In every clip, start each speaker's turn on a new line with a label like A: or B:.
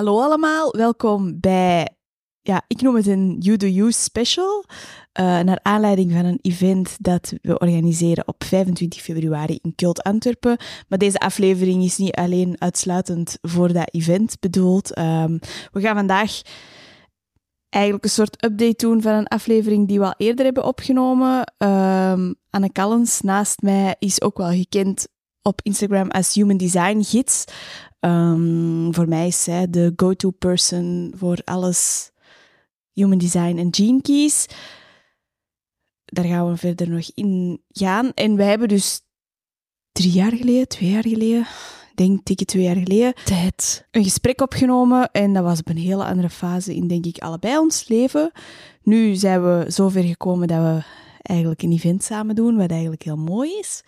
A: Hallo allemaal, welkom bij, ja, ik noem het een You Do special. Uh, naar aanleiding van een event dat we organiseren op 25 februari in Kult Antwerpen. Maar deze aflevering is niet alleen uitsluitend voor dat event bedoeld. Um, we gaan vandaag eigenlijk een soort update doen van een aflevering die we al eerder hebben opgenomen. Um, Anne Callens naast mij is ook wel gekend op Instagram als Human Design Gids. Um, voor mij is zij de go-to person voor alles Human Design en Gene Keys. Daar gaan we verder nog in gaan. En wij hebben dus drie jaar geleden, twee jaar geleden, denk ik twee jaar geleden,
B: tijd.
A: een gesprek opgenomen. En dat was op een hele andere fase in, denk ik, allebei ons leven. Nu zijn we zover gekomen dat we eigenlijk een event samen doen, wat eigenlijk heel mooi is.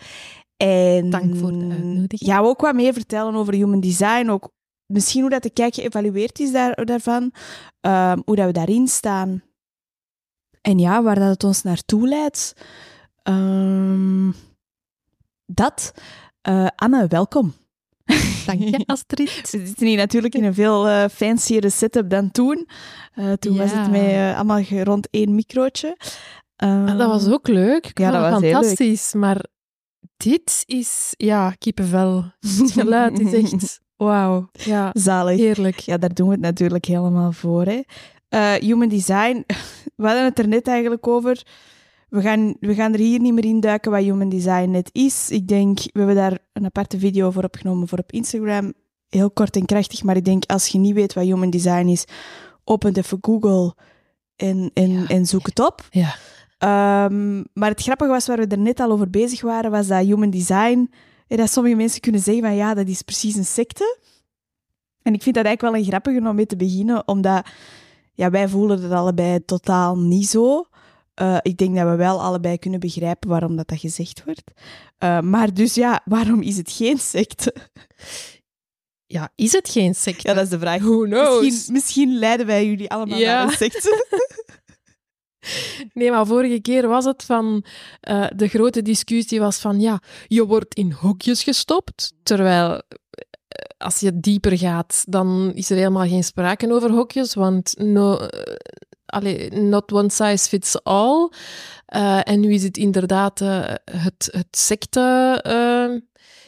A: En
B: Dank voor de uitnodiging.
A: Ja, we ook wat meer vertellen over human design. Ook misschien hoe dat de kijk geëvalueerd is daar, daarvan. Uh, hoe dat we daarin staan. En ja, waar dat het ons naartoe leidt. Uh, dat. Uh, Anne, welkom.
B: Dank je, Astrid.
A: We zitten hier natuurlijk in een veel uh, fanciere setup dan toen. Uh, toen ja. was het met allemaal rond één microotje.
B: dat was ook leuk. Ik
A: ja, dat was
B: fantastisch. Maar dit is, ja, kippenvel. Het geluid is echt, wauw. Ja,
A: Zalig.
B: Heerlijk.
A: Ja, daar doen we het natuurlijk helemaal voor. Hè. Uh, human design, we hadden het er net eigenlijk over. We gaan, we gaan er hier niet meer in duiken wat human design net is. Ik denk, we hebben daar een aparte video voor opgenomen voor op Instagram. Heel kort en krachtig, maar ik denk, als je niet weet wat human design is, open even Google en, en, ja. en zoek het op.
B: Ja.
A: Um, maar het grappige was, waar we er net al over bezig waren, was dat human design. En dat sommige mensen kunnen zeggen van ja, dat is precies een secte. En ik vind dat eigenlijk wel een grappige om mee te beginnen, omdat ja, wij voelen het allebei totaal niet zo. Uh, ik denk dat we wel allebei kunnen begrijpen waarom dat, dat gezegd wordt. Uh, maar dus ja, waarom is het geen secte?
B: Ja, is het geen secte?
A: Ja, dat is de vraag.
B: Who knows?
A: Misschien, misschien leiden wij jullie allemaal
B: Ja.
A: naar een secte.
B: Nee, maar vorige keer was het van uh, de grote discussie was van ja, je wordt in hokjes gestopt, terwijl uh, als je dieper gaat, dan is er helemaal geen sprake over hokjes, want no, uh, allee, not one size fits all. en nu is het inderdaad het, het secte.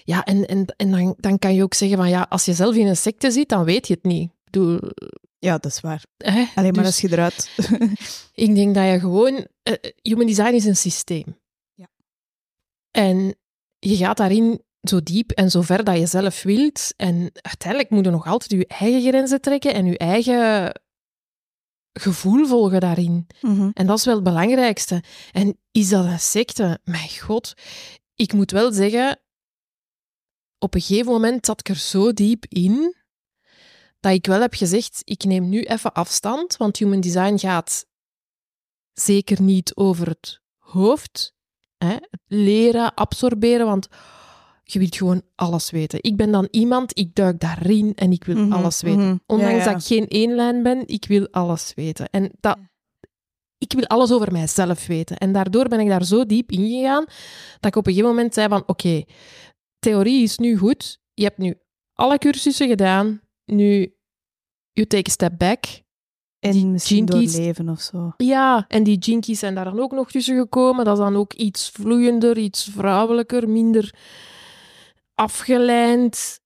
B: ja, en, en, en dan, dan kan je ook zeggen van ja, als je zelf in een secte zit, dan weet je het niet. Ik bedoel,
A: ja, dat is waar. Alleen maar
B: Dus
A: als je eruit...
B: ik denk dat je gewoon... Uh, human design is een systeem.
A: Ja.
B: En je gaat daarin zo diep en zo ver dat je zelf wilt. En uiteindelijk moet je nog altijd je eigen grenzen trekken en je eigen gevoel volgen daarin.
A: Mm -hmm.
B: En dat is wel het belangrijkste. En is dat een secte? Mijn god. Ik moet wel zeggen, op een gegeven moment zat ik er zo diep in dat ik wel heb gezegd, ik neem nu even afstand, want human design gaat zeker niet over het hoofd, hè, leren, absorberen, want je wilt gewoon alles weten. Ik ben dan iemand, ik duik daarin en ik wil
A: Mhm,
B: alles weten.
A: mhm.
B: Ondanks
A: Ja, ja.
B: dat ik geen éénlijn ben, ik wil alles weten. En dat, ik wil alles over mijzelf weten. En daardoor ben ik daar zo diep in gegaan, dat ik op een gegeven moment zei van, oké, theorie is nu goed, je hebt nu alle cursussen gedaan, nu you take a step back.
A: En
B: Die
A: misschien doorleven of zo.
B: Ja, en die jinkies zijn daar dan ook nog tussen gekomen. Dat is dan ook iets vloeiender, iets vrouwelijker, minder afgeleid.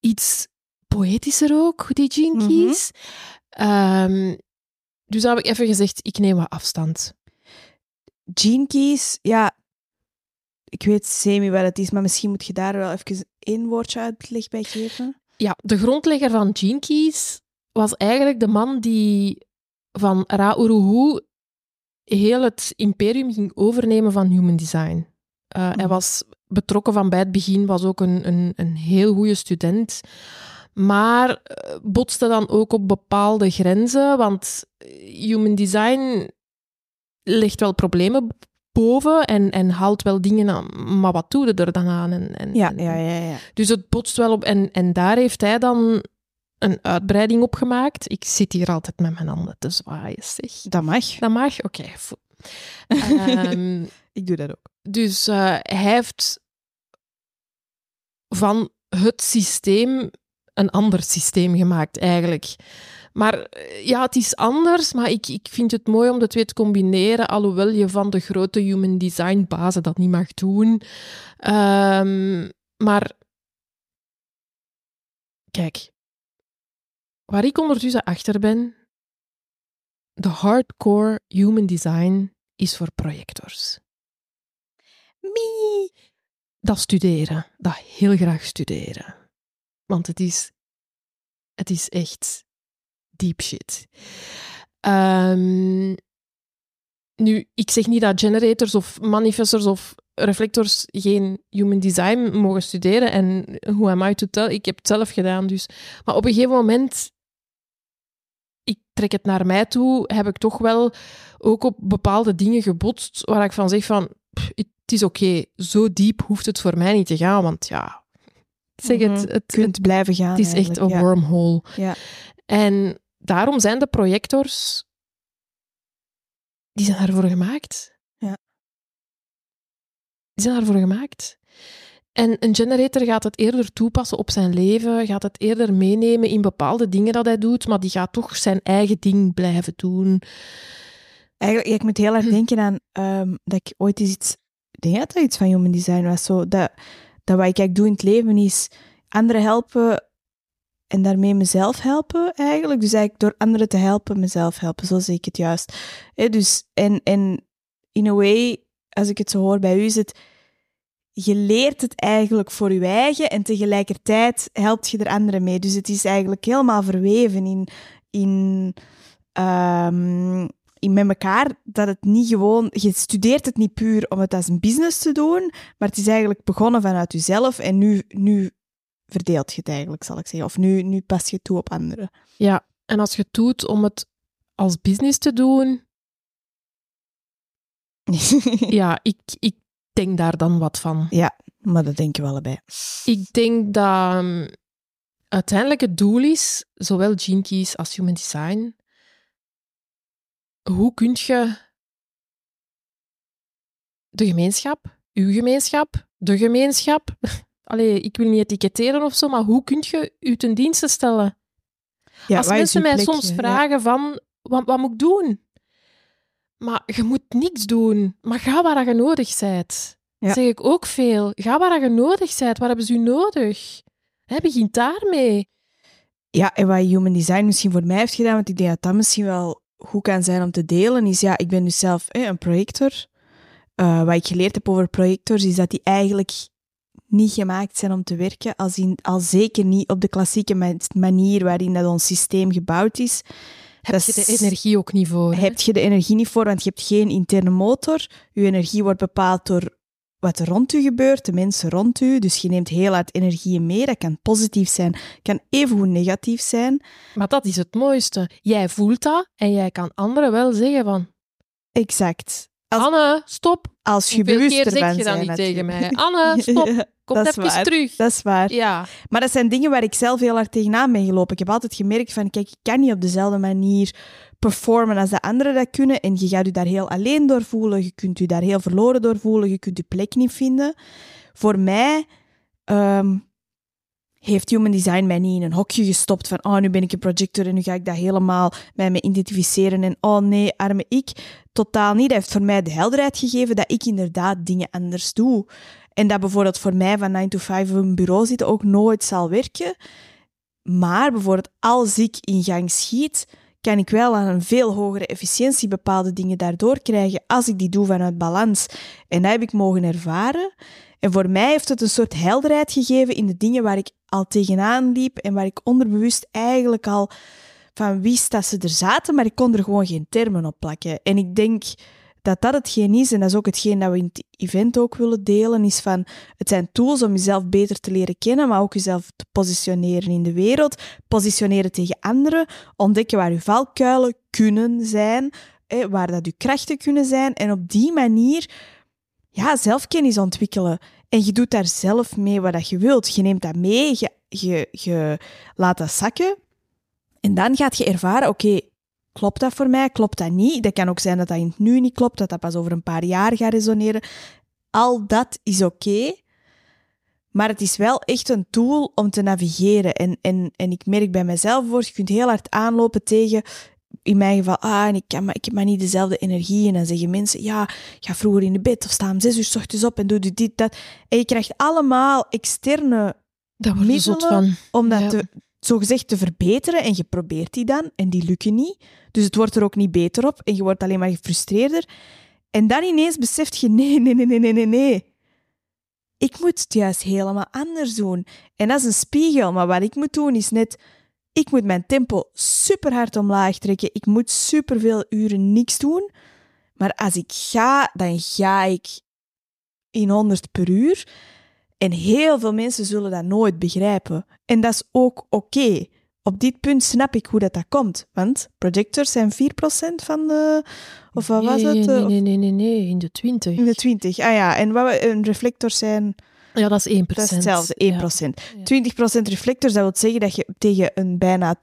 B: Iets poëtischer ook, die jinkies. Ehm, dus dan heb ik even gezegd, ik neem wat afstand.
A: Keys, ja... Ik weet semi wat het is, maar misschien moet je daar wel even één woordje uitleg bij geven.
B: Ja, de grondlegger van Gene Keys was eigenlijk de man die van Ra Uruhu heel het imperium ging overnemen van human design. Uh, Hij
A: Mhm.
B: was betrokken van bij het begin, was ook een, een, een heel goede student. Maar eh, botste dan ook op bepaalde grenzen, want human design legt wel problemen boven en, en haalt wel dingen aan, maar wat doe je er dan aan? En, en,
A: Ja, ja, ja. ja.
B: dus het botst wel op. En, en daar heeft hij dan een uitbreiding op gemaakt. Ik zit hier altijd met mijn handen te zwaaien, zeg.
A: Dat mag.
B: Dat mag? Oké. Ehm,
A: Ik doe dat ook.
B: dus eh, hij heeft van het systeem een ander systeem gemaakt, eigenlijk. Maar eh, ja, het is anders, maar ik, ik vind het mooi om de twee te combineren, alhoewel je van de grote human design bazen dat niet mag doen. Ehm, maar kijk, waar ik ondertussen achter ben, de hardcore human design is voor projectors.
A: Mie.
B: Dat studeren, dat heel graag studeren. Want het is, het is echt deep shit. Ehm, nu, ik zeg niet dat generators of manifestors of reflectors geen human design mogen studeren. En hoe am I to tell? Ik heb het zelf gedaan, dus. Maar op een gegeven moment, ik trek het naar mij toe, heb ik toch wel ook op bepaalde dingen gebotst waar ik van zeg van, het is oké, zo diep hoeft het voor mij niet te gaan, want ja, zeg het,
A: Mhm.
B: het,
A: kunt
B: het,
A: blijven gaan.
B: het is echt een
A: ja.
B: wormhole.
A: Ja.
B: En daarom zijn de projectors, die zijn daarvoor gemaakt.
A: Ja.
B: Die zijn daarvoor gemaakt. En een generator gaat het eerder toepassen op zijn leven, gaat het eerder meenemen in bepaalde dingen dat hij doet, maar die gaat toch zijn eigen ding blijven doen.
A: Eigenlijk, ik moet heel erg denken aan ehm, dat ik ooit eens iets... Ik denk dat dat iets van human design was. Zo, dat, dat wat ik eigenlijk doe in het leven is anderen helpen en daarmee mezelf helpen eigenlijk. Dus eigenlijk door anderen te helpen, mezelf helpen. Zo zie ik het juist. Dus, en, en in a way, als ik het zo hoor bij u, is het... Je leert het eigenlijk voor je eigen en tegelijkertijd helpt je er anderen mee. Dus het is eigenlijk helemaal verweven in... in ehm, in met elkaar dat het niet gewoon, je studeert het niet puur om het als een business te doen, maar het is eigenlijk begonnen vanuit jezelf en nu, nu verdeelt je het eigenlijk, zal ik zeggen. Of nu, nu pas je toe op anderen.
B: Ja, en als je het doet om het als business te doen, ja, ik, ik denk daar dan wat van.
A: maar dat denken we allebei.
B: Ik denk dat um, uiteindelijk het doel is, zowel Keys als Human Design, hoe kun je de gemeenschap, uw gemeenschap, de gemeenschap, allee, ik wil niet etiketteren of zo, maar hoe kun je u ten dienste stellen?
A: Ja,
B: Als mensen mij
A: plekje?
B: soms
A: Ja.
B: vragen van, wat, wat moet ik doen? Maar je moet niks doen, maar ga waar je nodig bent.
A: Ja.
B: Dat zeg ik ook veel. Ga waar je nodig bent. Waar hebben ze u nodig? Hè, begint daarmee.
A: Ja, en wat Human Design misschien voor mij heeft gedaan, want ik denk dat dat misschien wel goed kan zijn om te delen, is ja, ik ben dus zelf eh, een projector. Eh, wat ik geleerd heb over projectors, is dat die eigenlijk niet gemaakt zijn om te werken, als, in, als zeker niet op de klassieke ma- manier waarin dat ons systeem gebouwd is.
B: Heb je de energie ook niet voor? hè?
A: Heb je de energie niet voor, want je hebt geen interne motor. Je energie wordt bepaald door wat er rond u gebeurt, de mensen rond u. Dus je neemt heel hard energie mee. Dat kan positief zijn, kan evengoed negatief zijn.
B: Maar dat is het mooiste. Jij voelt dat en jij kan anderen wel zeggen van...
A: Exact. Als-
B: Anne, stop.
A: Als je
B: Hoeveel
A: bewust
B: keer
A: ervan
B: zeg je dat
A: bent
B: niet tegen mij? Anne, stop. Kom
A: dat
B: even
A: waar.
B: terug.
A: Dat is waar.
B: Ja.
A: Maar dat zijn dingen waar ik zelf heel hard tegenaan ben gelopen. Ik heb altijd gemerkt van, kijk, ik kan niet op dezelfde manier performen als de anderen dat kunnen. En je gaat je daar heel alleen door voelen. Je kunt je daar heel verloren door voelen. Je kunt je plek niet vinden. Voor mij ehm, heeft Human Design mij niet in een hokje gestopt van, oh, nu ben ik een projector en nu ga ik dat helemaal met me identificeren. En oh nee, arme ik. Totaal niet. Dat heeft voor mij de helderheid gegeven dat ik inderdaad dingen anders doe. En dat bijvoorbeeld voor mij van 9 to 5 op een bureau zitten ook nooit zal werken. Maar bijvoorbeeld als ik in gang schiet, kan ik wel aan een veel hogere efficiëntie bepaalde dingen daardoor krijgen als ik die doe vanuit balans. En dat heb ik mogen ervaren. En voor mij heeft het een soort helderheid gegeven in de dingen waar ik al tegenaan liep en waar ik onderbewust eigenlijk al van wist dat ze er zaten, maar ik kon er gewoon geen termen op plakken. En ik denk dat dat hetgeen is, en dat is ook hetgeen dat we in het event ook willen delen, is van, het zijn tools om jezelf beter te leren kennen, maar ook jezelf te positioneren in de wereld, positioneren tegen anderen, ontdekken waar je valkuilen kunnen zijn, waar dat je krachten kunnen zijn, en op die manier ja, zelfkennis ontwikkelen. En je doet daar zelf mee wat je wilt. Je neemt dat mee, je, je, laat dat zakken. En dan gaat je ervaren, oké, klopt dat voor mij? Klopt dat niet? Dat kan ook zijn dat dat nu niet klopt, dat dat pas over een paar jaar gaat resoneren. Al dat is oké. Maar het is wel echt een tool om te navigeren. En, en, en ik merk bij mezelf voor, je kunt heel hard aanlopen tegen, in mijn geval, ah, en ik, kan maar, ik heb maar niet dezelfde energie. En dan zeggen mensen, ja, ga vroeger in de bed of sta om zes uur s ochtends op en doe dit, dat. En je krijgt allemaal externe
B: zot
A: middelen
B: van.
A: om dat
B: Ja.
A: te, zogezegd te verbeteren. En je probeert die dan en die lukken niet. Dus het wordt er ook niet beter op en je wordt alleen maar gefrustreerder. En dan ineens beseft je, nee, nee, nee, nee, nee, nee, nee. Ik moet het juist helemaal anders doen. En dat is een spiegel, maar wat ik moet doen is net... Ik moet mijn tempo super hard omlaag trekken. Ik moet superveel uren niks doen. Maar als ik ga, dan ga ik in 100 per uur. En heel veel mensen zullen dat nooit begrijpen. En dat is ook oké. Op dit punt snap ik hoe dat, dat komt. Want projectors zijn 4% van de... Of wat was het?
B: Nee, nee, nee, nee, nee, in de 20.
A: In de 20. Ah ja, en wat een reflectors zijn...
B: Ja, dat is 1%.
A: Dat is hetzelfde, 1%.
B: Ja.
A: 20% reflectors, dat wil zeggen dat je tegen een bijna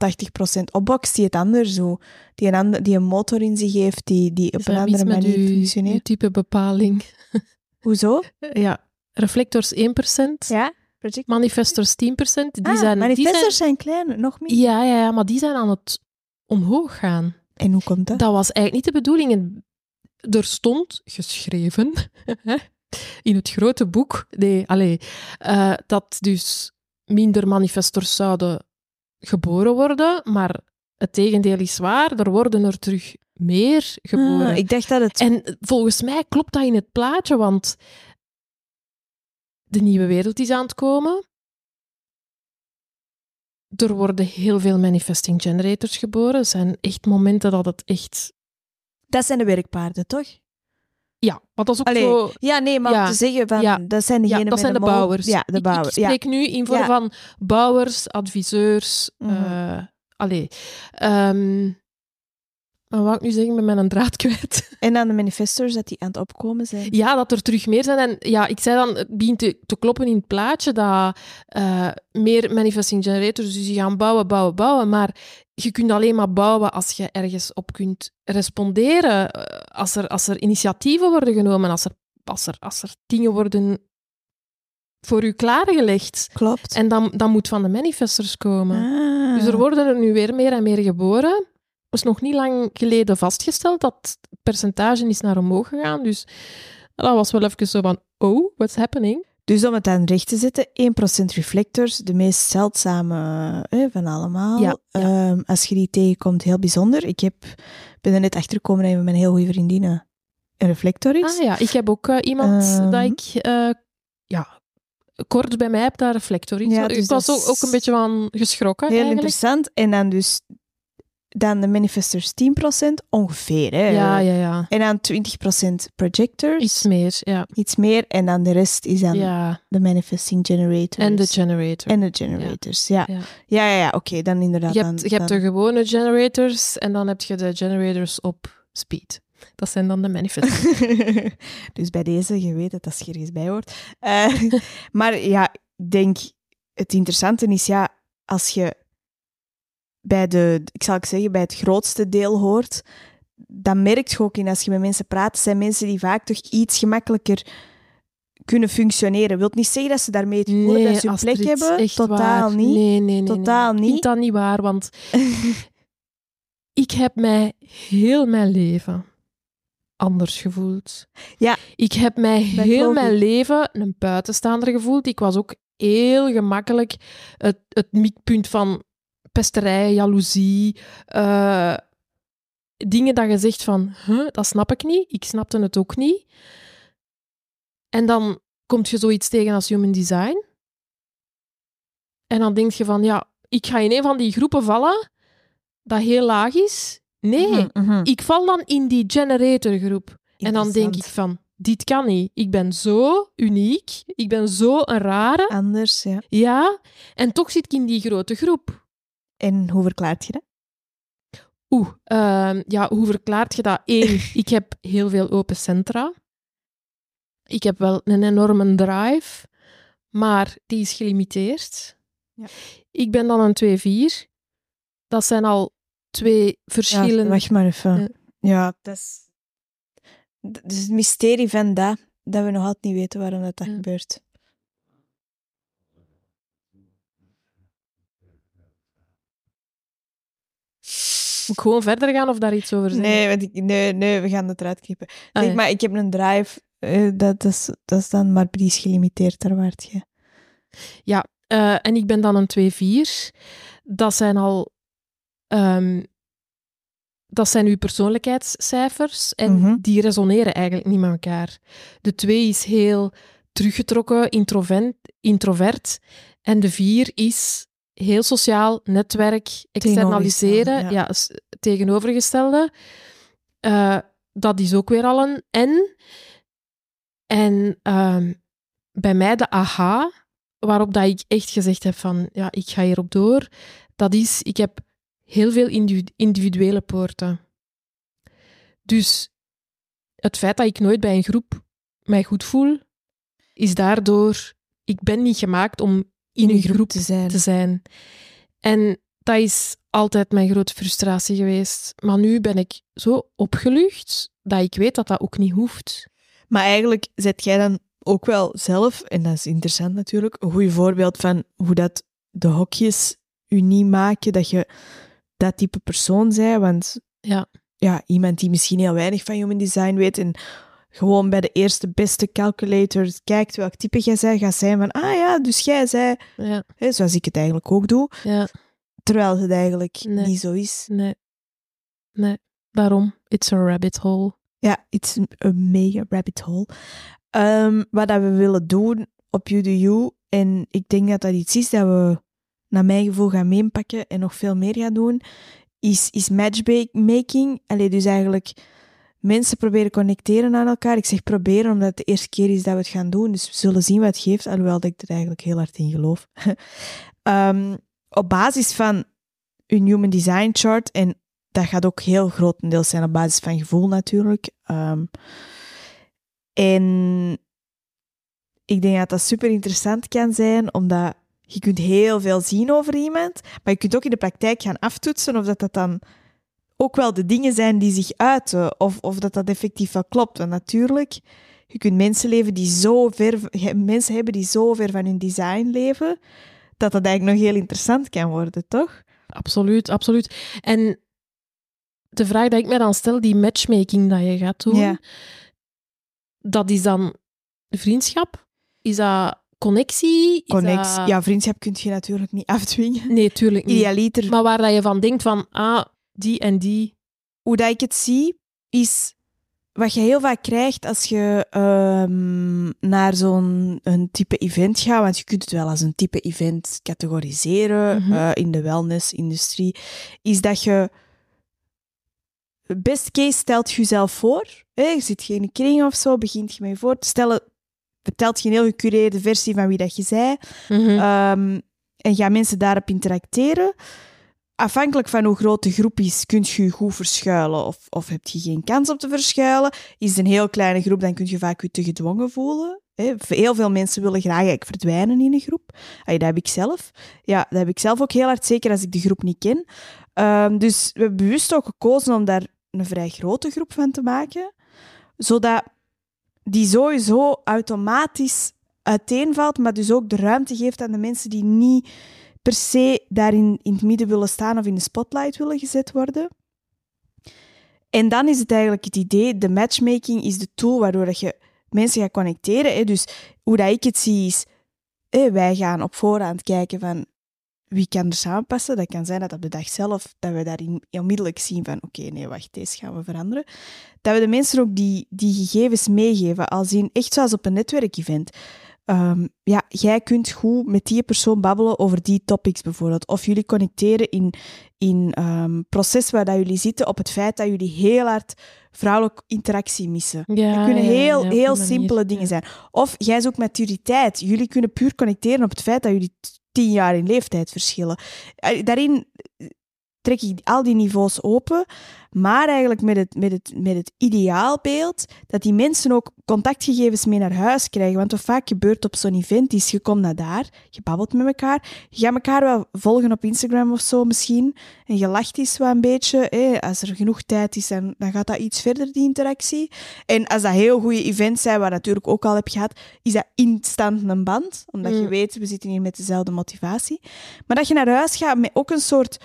A: 80% opbox die het anders zo, die een, ander, die een motor in zich heeft, die, die op een andere manier
B: uw-
A: functioneert.
B: uw type bepaling.
A: Hoezo?
B: Ja, reflectors 1%,
A: Ja, project.
B: manifestors 10%. Die
A: ah,
B: zijn, die
A: manifestors
B: zijn,
A: zijn, klein, nog meer.
B: ja, ja, ja, maar die zijn aan het omhoog gaan.
A: En hoe komt dat?
B: Dat was eigenlijk niet de bedoeling. Er stond geschreven in het grote boek nee, allee, eh, dat dus minder manifestors zouden geboren worden, maar het tegendeel is waar, er worden er terug meer geboren.
A: Ah, ik dacht dat het...
B: En volgens mij klopt dat in het plaatje, want de nieuwe wereld is aan het komen. Er worden heel veel manifesting generators geboren. Er zijn echt momenten dat het echt...
A: Dat zijn de werkpaarden, toch?
B: Ja, maar dat is ook
A: Allee,
B: zo...
A: Ja, nee, maar
B: Ja.
A: te zeggen, van,
B: Ja.
A: dat zijn
B: Ja,
A: degenen
B: dat zijn de bouwers.
A: Ja, de
B: Ik- Ik,
A: bouwers. ja.
B: spreek nu in vorm
A: Ja.
B: van bouwers, adviseurs.
A: Mhm.
B: eh, allee. Ehm, wat ik nu zeggen met mijn draad kwijt?
A: En dan de manifestors, dat die aan het opkomen zijn.
B: Ja, dat er terug meer zijn. En ja, ik zei dan, het begint te, te kloppen in het plaatje dat eh, meer manifesting generators, dus die gaan bouwen, bouwen, bouwen. Maar je kunt alleen maar bouwen als je ergens op kunt responderen. Eh, Als er, als er initiatieven worden genomen, als er, als er, als er dingen worden voor u klaargelegd.
A: Klopt.
B: En dan, dan moet van de manifestors komen.
A: Ah.
B: Dus er worden er nu weer meer en meer geboren. Het is nog niet lang geleden vastgesteld dat het percentage is naar omhoog gegaan. Dus dat was wel even zo van, oh, what's happening?
A: Dus om het dan recht te zetten, 1% reflectors, de meest zeldzame eh, van allemaal.
B: Ja, ja.
A: Ehm, als je die tegenkomt, heel bijzonder. Ik heb, ben er net achter gekomen dat mijn heel goede vriendin een reflector is.
B: Ah ja, ik heb ook eh, iemand
A: Ehm.
B: dat ik, eh, ja, kort bij mij heb daar reflector in.
A: Ja, dus
B: ik was ook, een beetje van geschrokken
A: heel
B: eigenlijk.
A: interessant. En dan dus dan de manifestors 10% ongeveer. Hè.
B: Ja, ja, ja.
A: En dan 20% projectors.
B: Iets meer, ja.
A: Iets meer. En dan de rest is dan
B: ja.
A: de manifesting generators.
B: En de generator.
A: En de generators, ja.
B: Ja.
A: Ja, ja, ja, oké, dan inderdaad.
B: je
A: dan,
B: hebt, je hebt
A: dan-
B: de gewone generators en dan heb je de generators op speed. Dat zijn dan de manifestors.
A: dus bij deze, je weet dat dat er ergens bij hoort. Eh, maar ja, ik denk, het interessante is ja, als je bij de, ik zal ik zeggen, bij het grootste deel hoort, dan merk je ook in als je met mensen praat, zijn mensen die vaak toch iets gemakkelijker kunnen functioneren. Wil niet zeggen dat ze daarmee het gevoel hebben dat ze hun plek hebben. Totaal
B: waar.
A: niet.
B: Nee, nee, nee.
A: Totaal
B: nee. Ik
A: niet.
B: vind dat niet waar, want ik heb mij heel mijn leven anders gevoeld.
A: Ja.
B: Ik heb mij
A: Dat
B: heel mijn
A: ik.
B: leven een buitenstaander gevoeld. Ik was ook heel gemakkelijk het, het mikpunt van pesterij, jaloezie, eh, dingen dat je zegt van, huh, dat snap ik niet. Ik snapte het ook niet. En dan komt je zoiets tegen als human design. En dan denk je van, ja, ik ga in een van die groepen vallen dat heel laag is. Nee,
A: Mhm, mhm.
B: ik val dan in die generatorgroep. En dan denk ik van, dit kan niet. Ik ben zo uniek. Ik ben zo een rare.
A: Anders, ja.
B: Ja, en toch zit ik in die grote groep.
A: En hoe verklaart je dat?
B: Oeh, ehm, ja, hoe verklaart je dat? Eén, ik heb heel veel open centra. Ik heb wel een enorme drive, maar die is gelimiteerd.
A: Ja.
B: Ik ben dan een 2-4. Dat zijn al twee verschillende...
A: Ja, wacht maar even.
B: Ja.
A: Ja, dat is... Dat is het mysterie van dat, dat we nog altijd niet weten waarom dat, gebeurt.
B: Moet ik gewoon verder gaan of daar iets over zeggen?
A: Nee, want ik, nee, nee, we gaan het eruit knippen.
B: Ah,
A: zeg
B: ja.
A: maar, ik heb een drive, eh, dat, is, dat is dan maar prijs gelimiteerd, daar waard je.
B: Eh, en ik ben dan een 2-4. Dat zijn al... ehm, dat zijn uw persoonlijkheidscijfers en
A: Mhm.
B: die resoneren eigenlijk niet met elkaar. De 2 is heel teruggetrokken, introvert, introvert. En de 4 is heel sociaal, netwerk, externaliseren.
A: Ja.
B: Tegenovergestelde. Eh, dat is ook weer al een N. En ehm, bij mij de aha, waarop dat ik echt gezegd heb van, ja, ik ga hierop door, dat is, ik heb heel veel individu- individuele poorten. Dus het feit dat ik nooit bij een groep mij goed voel, is daardoor, ik ben niet gemaakt om in een groep
A: te zijn.
B: te zijn. En dat is altijd mijn grote frustratie geweest. Maar nu ben ik zo opgelucht dat ik weet dat dat ook niet hoeft.
A: Maar eigenlijk zet jij dan ook wel zelf, en dat is interessant natuurlijk, een goed voorbeeld van hoe dat de hokjes u niet maken dat je dat type persoon bent. Want
B: Ja.
A: ja, iemand die misschien heel weinig van human design weet en gewoon bij de eerste beste calculator kijkt welk type jij zij gaat zijn van, ah ja, dus jij zei,
B: Ja,
A: hè, zoals ik het eigenlijk ook doe,
B: ja,
A: terwijl het eigenlijk
B: Nee.
A: niet zo is.
B: nee. Nee, daarom. It's a rabbit hole.
A: Ja, it's a mega rabbit hole. Ehm, wat dat we willen doen op You Do You, en ik denk dat dat iets is dat we naar mijn gevoel gaan meepakken en nog veel meer gaan doen, is, is matchmaking. Allee, dus eigenlijk mensen proberen connecteren aan elkaar. Ik zeg proberen, omdat het de eerste keer is dat we het gaan doen, dus we zullen zien wat het geeft, alhoewel ik er eigenlijk heel hard in geloof. Ehm, op basis van een human design chart, en dat gaat ook heel grotendeels zijn op basis van gevoel natuurlijk. Ehm, en ik denk dat dat super interessant kan zijn, omdat je kunt heel veel zien over iemand, maar je kunt ook in de praktijk gaan aftoetsen of dat dat dan ook wel de dingen zijn die zich uiten, of, of dat dat effectief wel klopt. Want natuurlijk, je kunt mensen leven die zo ver, mensen hebben die zo ver van hun design leven, dat dat eigenlijk nog heel interessant kan worden, toch?
B: Absoluut, absoluut. En de vraag die ik mij dan stel, die matchmaking dat je gaat doen,
A: Ja.
B: dat is dan vriendschap? Is dat connectie? Is
A: Connectie.
B: dat-
A: Ja, vriendschap kun je natuurlijk niet afdwingen.
B: Nee, tuurlijk niet.
A: Idealiter,
B: Maar waar dat je van denkt van, ah, die en die.
A: hoe dat ik het zie, is wat je heel vaak krijgt als je ehm, naar zo'n een type event gaat, want je kunt het wel als een type event categoriseren
B: Mhm.
A: eh, in de wellness-industrie, is dat je best case stelt je jezelf voor. Hè? Je zit geen in een kring of zo, begint je mee voor te stellen, vertelt je een heel gecureerde versie van wie dat je zei,
B: Mhm.
A: Ehm, en gaan mensen daarop interacteren. Afhankelijk van hoe groot de groep is, kun je je goed verschuilen of, of heb je geen kans op te verschuilen. Is het een heel kleine groep, dan kun je vaak je te gedwongen voelen. Heel veel mensen willen graag eigenlijk verdwijnen in een groep. Dat heb ik zelf. Ja, dat heb ik zelf ook heel hard, zeker als ik de groep niet ken. Ehm, dus we hebben bewust ook gekozen om daar een vrij grote groep van te maken. Zodat die sowieso automatisch uiteenvalt, maar dus ook de ruimte geeft aan de mensen die niet per se daarin in het midden willen staan of in de spotlight willen gezet worden. En dan is het eigenlijk het idee, de matchmaking is de tool waardoor dat je mensen gaat connecteren. Hè. Dus hoe dat ik het zie is, wij gaan op voorhand kijken van wie kan er samenpassen. Dat kan zijn dat op de dag zelf, dat we daarin onmiddellijk zien van oké, nee, wacht, deze gaan we veranderen. Dat we de mensen ook die, die gegevens meegeven, als in echt zoals op een netwerkevent. Ehm, ja, jij kunt goed met die persoon babbelen over die topics bijvoorbeeld. Of jullie connecteren in in ehm proces waar dat jullie zitten op het feit dat jullie heel hard vrouwelijke interactie missen.
B: Ja,
A: Dat kunnen
B: ja,
A: heel, heel
B: manier,
A: simpele
B: ja.
A: dingen zijn. Of jij zoekt maturiteit. Jullie kunnen puur connecteren op het feit dat jullie tien jaar in leeftijd verschillen. Eh, Daarin trek ik al die niveaus open, maar eigenlijk met het, met het, met het ideaalbeeld dat die mensen ook contactgegevens mee naar huis krijgen. Want wat vaak gebeurt op zo'n event is, je komt naar daar, je babbelt met elkaar, je gaat elkaar wel volgen op Instagram of zo misschien, en je lacht eens wel een beetje. hè. Als er genoeg tijd is, dan, dan gaat dat iets verder, die interactie. En als dat heel goede events zijn, waar natuurlijk ook al heb gehad, is dat instant een band. Omdat je
B: Mm.
A: weet, we zitten hier met dezelfde motivatie. Maar dat je naar huis gaat met ook een soort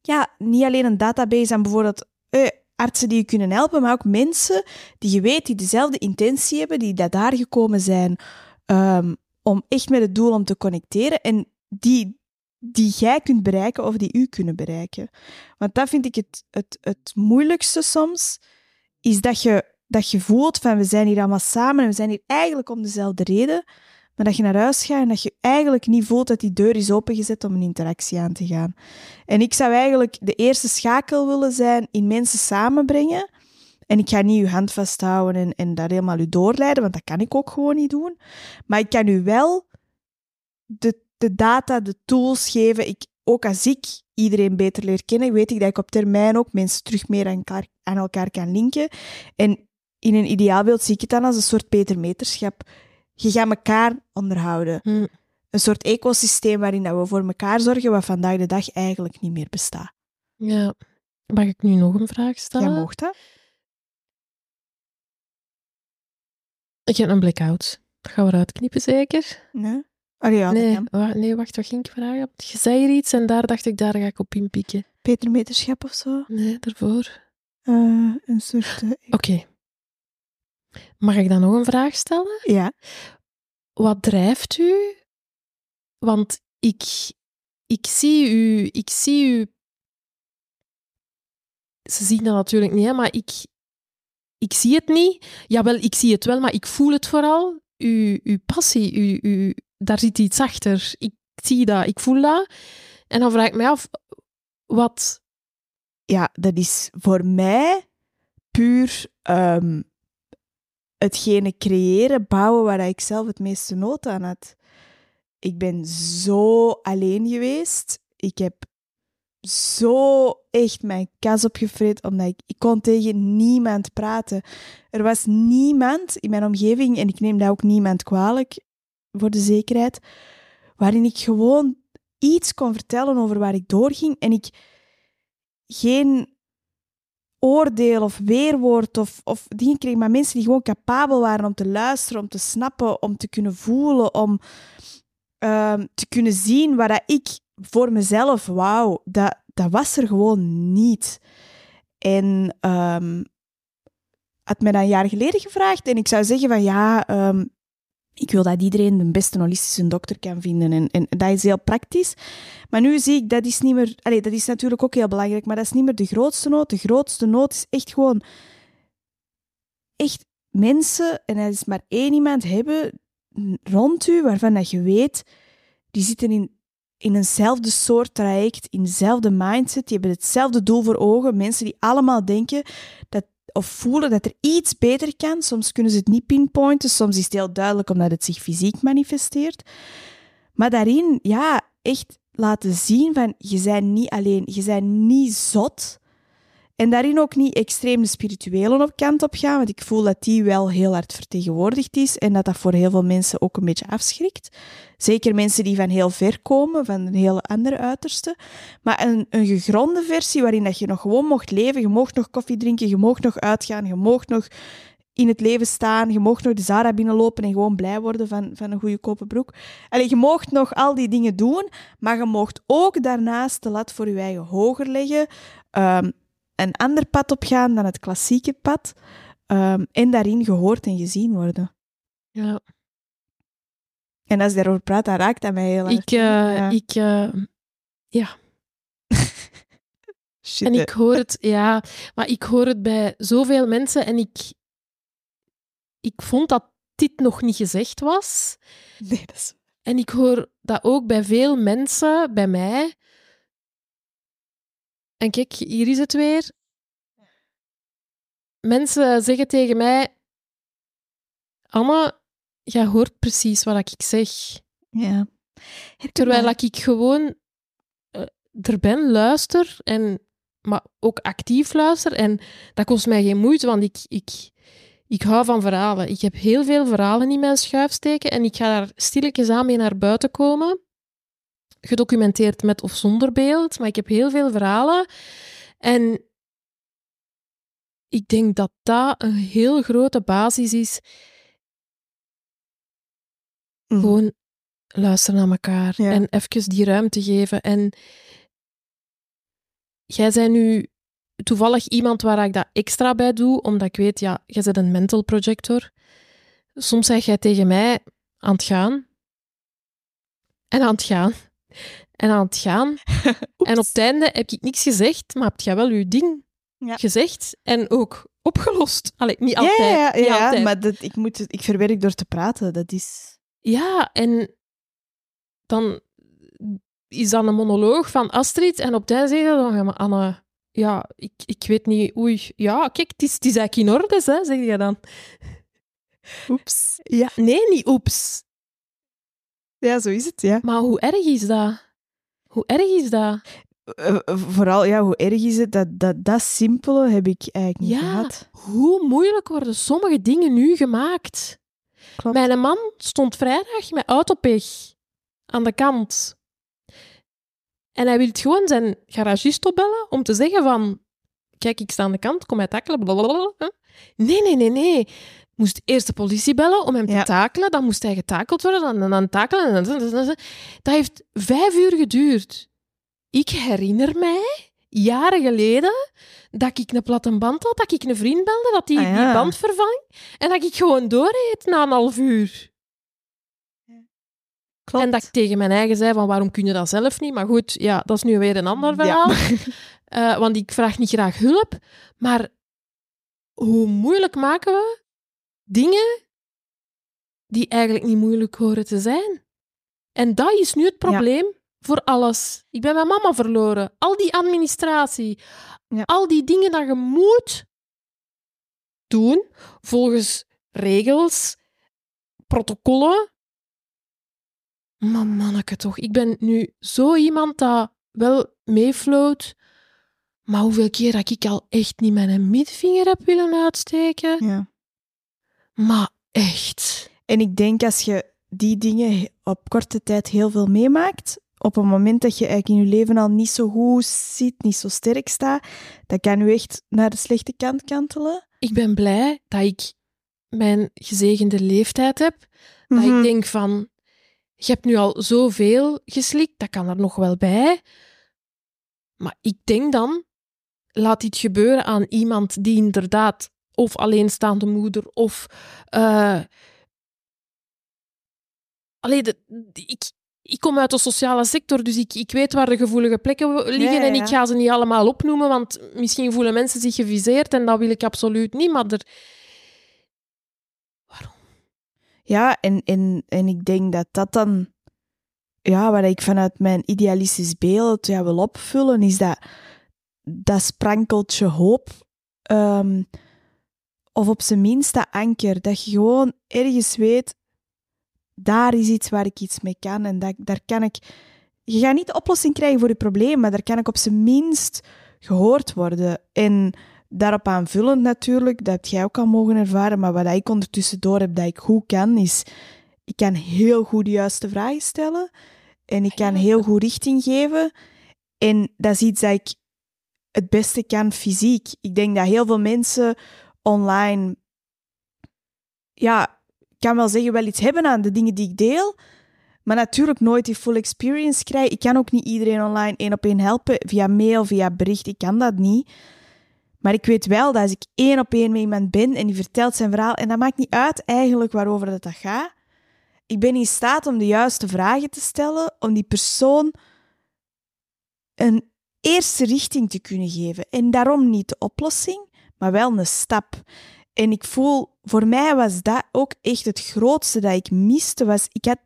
A: ja, niet alleen een database aan bijvoorbeeld eh, artsen die je kunnen helpen, maar ook mensen die je weet die dezelfde intentie hebben, die daar gekomen zijn ehm, om echt met het doel om te connecteren en die, die jij kunt bereiken of die u kunnen bereiken. Want dat vind ik het, het, het moeilijkste soms, is dat je, dat je voelt van we zijn hier allemaal samen en we zijn hier eigenlijk om dezelfde reden, maar dat je naar huis gaat en dat je eigenlijk niet voelt dat die deur is opengezet om een interactie aan te gaan. En ik zou eigenlijk de eerste schakel willen zijn in mensen samenbrengen. En ik ga niet uw hand vasthouden en, en dat helemaal u doorleiden, want dat kan ik ook gewoon niet doen. Maar ik kan u wel de, de data, de tools geven. Ik, ook als ik iedereen beter leer kennen, weet ik dat ik op termijn ook mensen terug meer aan elkaar, aan elkaar kan linken. En in een ideaalbeeld zie ik het dan als een soort Peter Meterschap je gaat elkaar onderhouden.
B: Hm.
A: Een soort ecosysteem waarin dat we voor elkaar zorgen, wat vandaag de dag eigenlijk niet meer bestaat.
B: Ja. Mag ik nu nog een vraag stellen?
A: Jij mocht dat?
B: Ik heb een blackout. Dat gaan we eruit knippen, zeker?
A: Nee? Oh ja,
B: nee,
A: kan.
B: wa- nee, wacht, wat ging ik vragen? Je zei er iets en daar dacht ik, daar ga ik op inpikken.
A: Peter Meterschap of zo?
B: Nee, daarvoor.
A: Eh, een soort... eh,
B: Oké. Mag ik dan nog een vraag stellen?
A: ja.
B: Wat drijft u? Want ik, ik zie u, ik zie u. Ze zien dat natuurlijk niet, hè, maar ik, ik zie het niet. Jawel, ik zie het wel, maar ik voel het vooral. Uw, uw passie, uw, uw, daar zit iets achter. Ik zie dat, ik voel dat. En dan vraag ik me af, wat.
A: ja, dat is voor mij puur ehm, hetgene creëren, bouwen waar ik zelf het meeste nood aan had. Ik ben zo alleen geweest. Ik heb zo echt mijn kas opgefret, omdat ik, ik kon tegen niemand praten. Er was niemand in mijn omgeving, en ik neem dat ook niemand kwalijk, voor de zekerheid, waarin ik gewoon iets kon vertellen over waar ik doorging en ik geen oordeel of weerwoord of, of dingen kreeg, maar mensen die gewoon capabel waren om te luisteren, om te snappen, om te kunnen voelen, om ehm, te kunnen zien waar dat ik voor mezelf, wauw, dat, dat was er gewoon niet. En ehm, had mij dat een jaar geleden gevraagd en ik zou zeggen van ja, ehm, ik wil dat iedereen de beste holistische dokter kan vinden en, en dat is heel praktisch. Maar nu zie ik, dat is niet meer... Allee, dat is natuurlijk ook heel belangrijk, maar dat is niet meer de grootste nood. De grootste nood is echt gewoon... Echt mensen, en dat is maar één iemand, hebben rond u waarvan dat je weet, die zitten in, in eenzelfde soort traject, in dezelfde mindset, die hebben hetzelfde doel voor ogen. Mensen die allemaal denken dat, of voelen dat er iets beter kan. Soms kunnen ze het niet pinpointen, soms is het heel duidelijk omdat het zich fysiek manifesteert. Maar daarin, ja, echt laten zien van, je bent niet alleen, je bent niet zot. En daarin ook niet extreem de spirituele op kant op gaan, want ik voel dat die wel heel hard vertegenwoordigd is en dat dat voor heel veel mensen ook een beetje afschrikt. Zeker mensen die van heel ver komen, van een hele andere uiterste. Maar een, een gegronde versie waarin dat je nog gewoon mocht leven, je mocht nog koffie drinken, je mocht nog uitgaan, je mocht nog in het leven staan, je mocht nog de Zara binnenlopen en gewoon blij worden van, van een goede kopen broek. Je mocht nog al die dingen doen, maar je mocht ook daarnaast de lat voor je eigen hoger leggen, ehm, een ander pad opgaan dan het klassieke pad, ehm, en daarin gehoord en gezien worden.
B: Ja.
A: En als je daarover praat, dan raakt dat mij heel erg.
B: Ik, eh, ik, eh, ja.
A: Shit,
B: En ik hoor het, ja, maar ik hoor het bij zoveel mensen en ik, ik vond dat dit nog niet gezegd was.
A: Nee, dat is...
B: En ik hoor dat ook bij veel mensen, bij mij. En kijk, hier is het weer. Mensen zeggen tegen mij: Anne, jij hoort precies wat ik zeg.
A: Ja.
B: Terwijl ik gewoon eh, er ben, luister, en, maar ook actief luister. En dat kost mij geen moeite, want ik, ik, ik hou van verhalen. Ik heb heel veel verhalen in mijn schuif steken en ik ga daar stilletjes aan mee naar buiten komen. Gedocumenteerd met of zonder beeld, maar ik heb heel veel verhalen. En ik denk dat dat een heel grote basis is.
A: Mhm.
B: Gewoon luisteren naar elkaar
A: Ja.
B: en even die ruimte geven. En jij bent nu toevallig iemand waar ik dat extra bij doe, omdat ik weet, ja, jij bent een mental projector. Soms zeg jij tegen mij aan het gaan. En aan het gaan. En aan het gaan. en op het einde heb ik niks gezegd, maar heb jij wel je ding
A: Ja.
B: gezegd en ook opgelost. Allee, niet
A: Ja,
B: altijd.
A: ja, ja,
B: altijd.
A: maar dat, ik, moet, het- ik verwerk door te praten. Dat is...
B: Ja, en dan is dat een monoloog van Astrid en op het einde zeg je dan, ja, maar Anne, ja, ik, ik weet niet, oei, ja, kijk, het is, het is eigenlijk in orde, hè, zeg je dan.
A: Oeps. Ja.
B: Nee, niet oeps.
A: Ja, zo is het, ja.
B: Maar hoe erg is dat? Hoe erg is dat?
A: Eh, eh, vooral, ja, hoe erg is het? Dat, dat, dat simpele heb ik eigenlijk niet
B: Ja.
A: gehad.
B: Hoe moeilijk worden sommige dingen nu gemaakt?
A: Klopt.
B: Mijn man stond vrijdag met autopech aan de kant. En hij wil gewoon zijn garagist opbellen om te zeggen van... Kijk, ik sta aan de kant, kom mij takelen. blablabla. Nee, nee, nee, nee. Moest eerst de politie bellen om hem te
A: Ja.
B: takelen. Dan moest hij getakeld worden, dan, dan, dan takelen. en dan- dan- dan- dan- Dat heeft vijf uur geduurd. Ik herinner mij, jaren geleden, dat ik een platte band had, dat ik een vriend belde, dat die,
A: Ah, ja.
B: die band vervang. En dat ik gewoon doorreed na een half uur.
A: Klopt.
B: En dat ik tegen mijn eigen zei van waarom kun je dat zelf niet? Maar goed, ja, dat is nu weer een ander
A: Ja.
B: verhaal. Eh, want ik vraag niet graag hulp. Maar hoe moeilijk maken we dingen die eigenlijk niet moeilijk horen te zijn? En dat is nu het probleem voor alles. Ik ben mijn mama verloren. Al die administratie.
A: Ja.
B: Al die dingen dat je moet doen volgens regels, protocollen. Maar manneke toch, ik ben nu zo iemand dat wel meefloot, maar hoeveel keer dat ik al echt niet mijn midvinger heb willen uitsteken.
A: Ja.
B: Maar echt.
A: En ik denk als je die dingen op korte tijd heel veel meemaakt, op een moment dat je eigenlijk in je leven al niet zo goed zit, niet zo sterk staat, dat kan je echt naar de slechte kant kantelen.
B: Ik ben blij dat ik mijn gezegende leeftijd heb. Dat
A: Mhm.
B: ik denk van, je hebt nu al zoveel geslikt, dat kan er nog wel bij. Maar ik denk dan, laat dit gebeuren aan iemand die inderdaad of alleenstaande moeder of... eh Allee, de, de- ik, ik kom uit de sociale sector, dus ik, ik weet waar de gevoelige plekken liggen
A: Ja, ja,
B: en ik ga ze niet allemaal opnoemen, want misschien voelen mensen zich geviseerd en dat wil ik absoluut niet, maar er...
A: Ja, en, en, en ik denk dat dat dan, ja, wat ik vanuit mijn idealistisch beeld ja, wil opvullen, is dat, dat sprankeltje hoop, ehm, of op zijn minst dat anker, dat je gewoon ergens weet, daar is iets waar ik iets mee kan en dat, daar kan ik... Je gaat niet de oplossing krijgen voor je probleem, maar daar kan ik op zijn minst gehoord worden. En daarop aanvullend natuurlijk, dat jij ook al mogen ervaren, maar wat ik ondertussen door heb dat ik goed kan, is ik kan heel goed de juiste vragen stellen en ik kan heel goed richting geven. En dat is iets dat ik het beste kan fysiek. Ik denk dat heel veel mensen online, ja, ik kan wel zeggen, wel iets hebben aan de dingen die ik deel, maar natuurlijk nooit die full experience krijgen. Ik kan ook niet iedereen online één op één helpen via mail, via bericht. Ik kan dat niet. Maar ik weet wel dat als ik één op één met iemand ben en die vertelt zijn verhaal, en dat maakt niet uit eigenlijk waarover dat, dat gaat, ik ben in staat om de juiste vragen te stellen, om die persoon een eerste richting te kunnen geven. En daarom niet de oplossing, maar wel een stap. En ik voel, voor mij was dat ook echt het grootste dat ik miste. Was, ik had,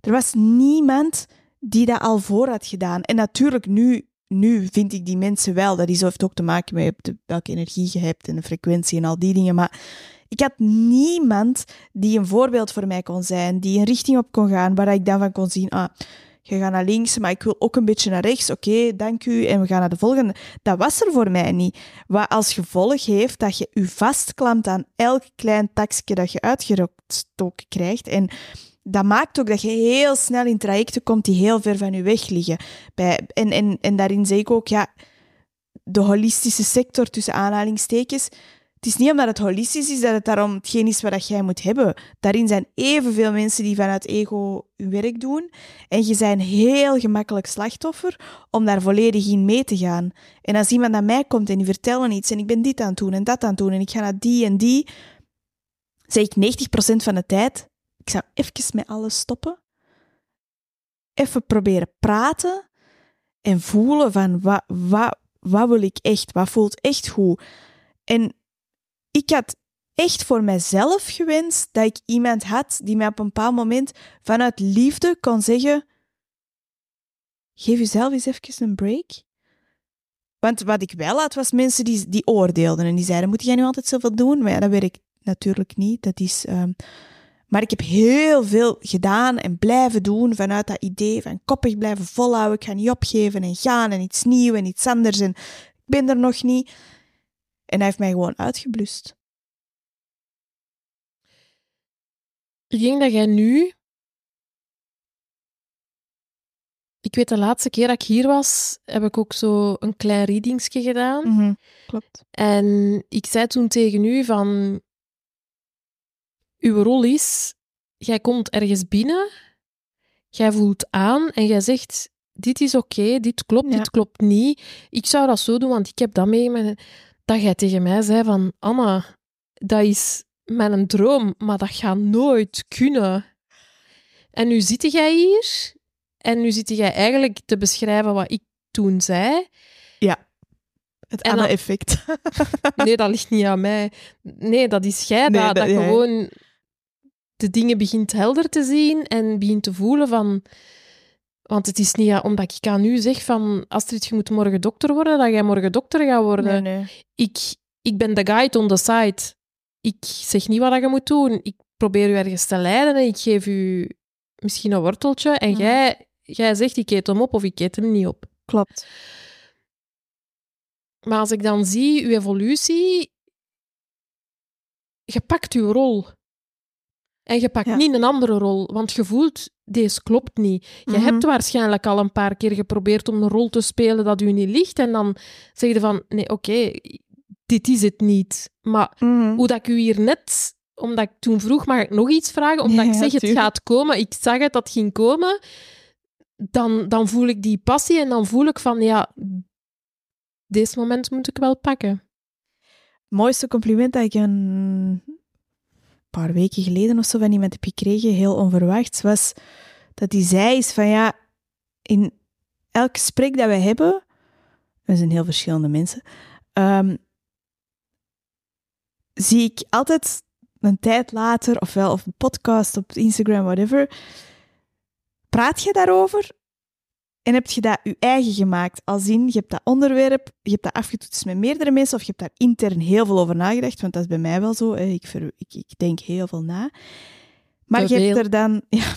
A: er was niemand die dat al voor had gedaan. En natuurlijk, nu, nu vind ik die mensen wel. Dat is, heeft ook te maken met welke energie je hebt en de frequentie en al die dingen. Maar ik had niemand die een voorbeeld voor mij kon zijn, die een richting op kon gaan, waar ik dan van kon zien, ah, je gaat naar links, maar ik wil ook een beetje naar rechts. Oké, dank u. En we gaan naar de volgende. Dat was er voor mij niet. Wat als gevolg heeft dat je je vastklampt aan elk klein takje dat je uitgestoken krijgt. En dat maakt ook dat je heel snel in trajecten komt die heel ver van je weg liggen. Bij, en, en, en daarin zeg ik ook, ja, de holistische sector tussen aanhalingstekens. Het is niet omdat het holistisch is dat het daarom hetgeen is wat jij moet hebben. Daarin zijn evenveel mensen die vanuit ego hun werk doen. En je bent heel gemakkelijk slachtoffer om daar volledig in mee te gaan. En als iemand naar mij komt en die vertellen iets en ik ben dit aan het doen en dat aan het doen en ik ga naar die en die, zeg ik 90% van de tijd, ik zou even met alles stoppen. Even proberen praten en voelen van wat, wat, wat wil ik echt, wat voelt echt goed. En ik had echt voor mezelf gewenst dat ik iemand had die mij op een bepaald moment vanuit liefde kon zeggen: geef jezelf eens even een break. Want wat ik wel had, was mensen die, die oordeelden en die zeiden: Moet jij nu altijd zoveel doen? Maar ja, dat werkt natuurlijk niet. Dat is. Um... Maar ik heb heel veel gedaan en blijven doen vanuit dat idee van koppig blijven volhouden. Ik ga niet opgeven en gaan en iets nieuws en iets anders. En ik ben er nog niet. En hij heeft mij gewoon uitgeblust.
B: Ik denk dat jij nu. Ik weet de laatste keer dat ik hier was, heb ik ook zo een klein readingsje gedaan.
A: Mhm, klopt.
B: En ik zei toen tegen u van. Uw rol is, jij komt ergens binnen, jij voelt aan en jij zegt: Dit is oké, dit klopt, dit klopt niet. Ik zou dat zo doen, want ik heb dat mee dat jij tegen mij zei van Anna, dat is mijn droom, maar dat gaat nooit kunnen. En nu zit jij hier en nu zit jij eigenlijk te beschrijven wat ik toen zei.
A: Ja, het Anna-effect.
B: nee, dat ligt niet aan mij. Nee, dat is jij dat, dat, gewoon de dingen begint helder te zien en begint te voelen van... Want het is niet omdat ik aan u zeg van Astrid, je moet morgen dokter worden, dat jij morgen dokter gaat worden.
A: Nee, nee.
B: Ik, ik ben de guide on the side. Ik zeg niet wat je moet doen. Ik probeer u ergens te leiden en ik geef u misschien een worteltje en mhm. jij, jij zegt ik eet hem op of ik eet hem niet op.
A: Klopt.
B: Maar als ik dan zie uw evolutie, je pakt uw rol. En je pakt niet een andere rol, want je voelt, deze klopt niet. Je mhm. hebt waarschijnlijk al een paar keer geprobeerd om een rol te spelen dat u niet ligt. En dan zeg je van, nee, oké, dit is het niet. Maar mhm. hoe dat ik u hier net, omdat ik toen vroeg, mag ik nog iets vragen? Omdat ik zeg, het gaat komen, ik zag het, dat ging komen. Dan, dan voel ik die passie en dan voel ik van, ja, deze moment moet ik wel pakken.
A: Het mooiste compliment dat ik een paar weken geleden of zo van iemand heb gekregen, heel onverwachts, was dat hij zei is van ja, in elk gesprek dat wij hebben, we zijn heel verschillende mensen, um, zie ik altijd een tijd later, ofwel op een podcast, op Instagram, whatever, praat je daarover en heb je dat je eigen gemaakt? Als in, je hebt dat onderwerp, je hebt dat afgetoetst met meerdere mensen, of je hebt daar intern heel veel over nagedacht, want dat is bij mij wel zo. Ik, ik, ik denk heel veel na. Maar je hebt, er dan, ja,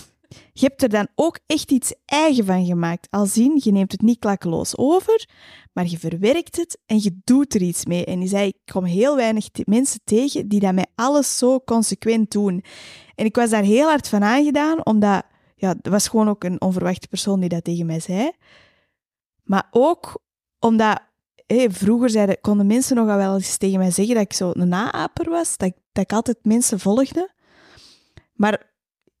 A: je hebt er dan ook echt iets eigen van gemaakt. Als in, je neemt het niet klakkeloos over, maar je verwerkt het en je doet er iets mee. En die zei, ik kom heel weinig mensen tegen die dat met alles zo consequent doen. En ik was daar heel hard van aangedaan, omdat ja, er was gewoon ook een onverwachte persoon die dat tegen mij zei. Maar ook omdat vroeger zeiden, konden mensen nog wel eens tegen mij zeggen dat ik zo een naaper was, dat ik, dat ik altijd mensen volgde. Maar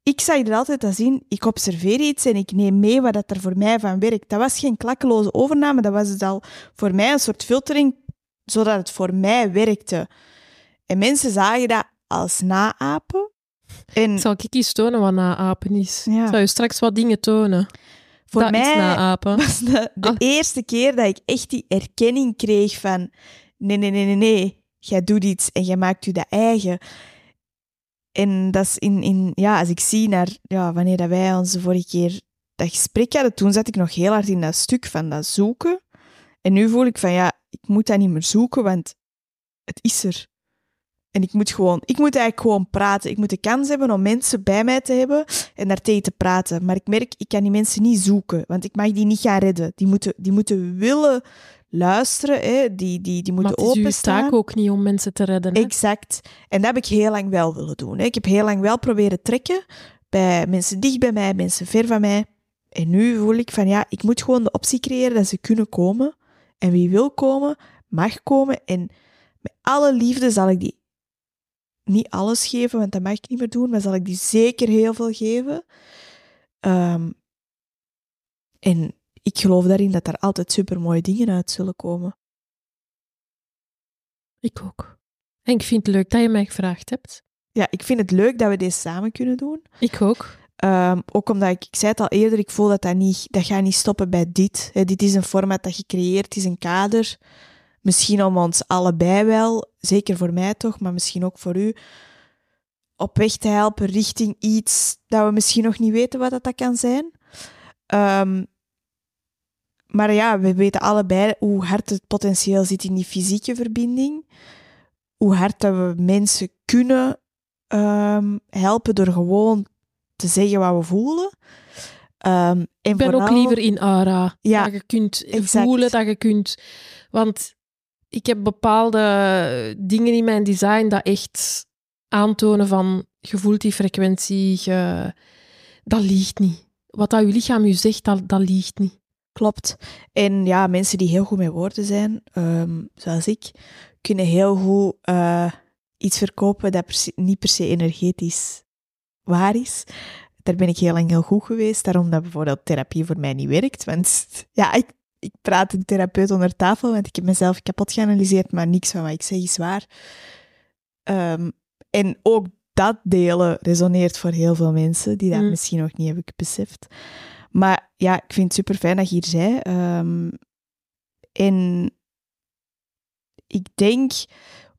A: ik zag er altijd als in, ik observeer iets en ik neem mee wat dat er voor mij van werkt. Dat was geen klakkeloze overname, dat was dus al voor mij een soort filtering, zodat het voor mij werkte. En mensen zagen dat als naapen.
B: En... Zal ik iets tonen wat naapen is? Ja. Zal je straks wat dingen tonen?
A: Voor dat mij naapen. was de, de ah. eerste keer dat ik echt die erkenning kreeg van... Nee, nee, nee, nee, nee. Jij doet iets en jij maakt je dat eigen. En dat is in, in... Ja, als ik zie naar... Ja, wanneer dat wij onze vorige keer dat gesprek hadden, toen zat ik nog heel hard in dat stuk van dat zoeken. En nu voel ik van, ja, ik moet dat niet meer zoeken, want het is er. En ik moet gewoon, ik moet eigenlijk gewoon praten. Ik moet de kans hebben om mensen bij mij te hebben en daar tegen te praten. Maar ik merk, ik kan die mensen niet zoeken, want ik mag die niet gaan redden. Die moeten, die moeten willen luisteren, hè. Die, die, die moeten openstaan. Maar het is
B: taak ook niet om mensen te redden. Hè?
A: Exact. En dat heb ik heel lang wel willen doen. Hè. Ik heb heel lang wel proberen trekken bij mensen dicht bij mij, mensen ver van mij. En nu voel ik van, ja, ik moet gewoon de optie creëren dat ze kunnen komen. En wie wil komen, mag komen. En met alle liefde zal ik die niet alles geven, want dat mag ik niet meer doen, maar zal ik die zeker heel veel geven. Ehm, en ik geloof daarin dat er altijd supermooie dingen uit zullen komen.
B: Ik ook. En ik vind het leuk dat je mij gevraagd hebt.
A: Ja, ik vind het leuk dat we deze samen kunnen doen.
B: Ik ook.
A: Ehm, ook omdat ik, ik zei het al eerder, ik voel dat dat niet, dat gaat niet stoppen bij dit. Dit is een format dat gecreëerd is, een kader. Misschien om ons allebei wel, zeker voor mij toch, maar misschien ook voor u, op weg te helpen richting iets dat we misschien nog niet weten wat dat, dat kan zijn. Ehm, maar ja, we weten allebei hoe hard het potentieel zit in die fysieke verbinding. Hoe hard dat we mensen kunnen ehm, helpen door gewoon te zeggen wat we voelen. Ehm, en
B: Ik ben ook
A: vooral-
B: liever in aura.
A: Ja,
B: dat je kunt
A: exact.
B: voelen, dat je kunt... Want ik heb bepaalde dingen in mijn design dat echt aantonen van je voelt die frequentie, dat liegt niet. Wat dat je lichaam je zegt, dat, dat liegt niet.
A: Klopt. En ja, mensen die heel goed met woorden zijn, ehm, zoals ik, kunnen heel goed eh, iets verkopen dat niet per se energetisch waar is. Daar ben ik heel lang heel goed geweest, daarom dat bijvoorbeeld therapie voor mij niet werkt. Want ja, ik, ik praat een therapeut onder tafel, want ik heb mezelf kapot geanalyseerd, maar niks van wat ik zeg is waar. Ehm, en ook dat delen resoneert voor heel veel mensen die dat
B: Mm.
A: misschien nog niet hebben beseft. Maar ja, ik vind het super fijn dat je hier zei. Ehm, en ik denk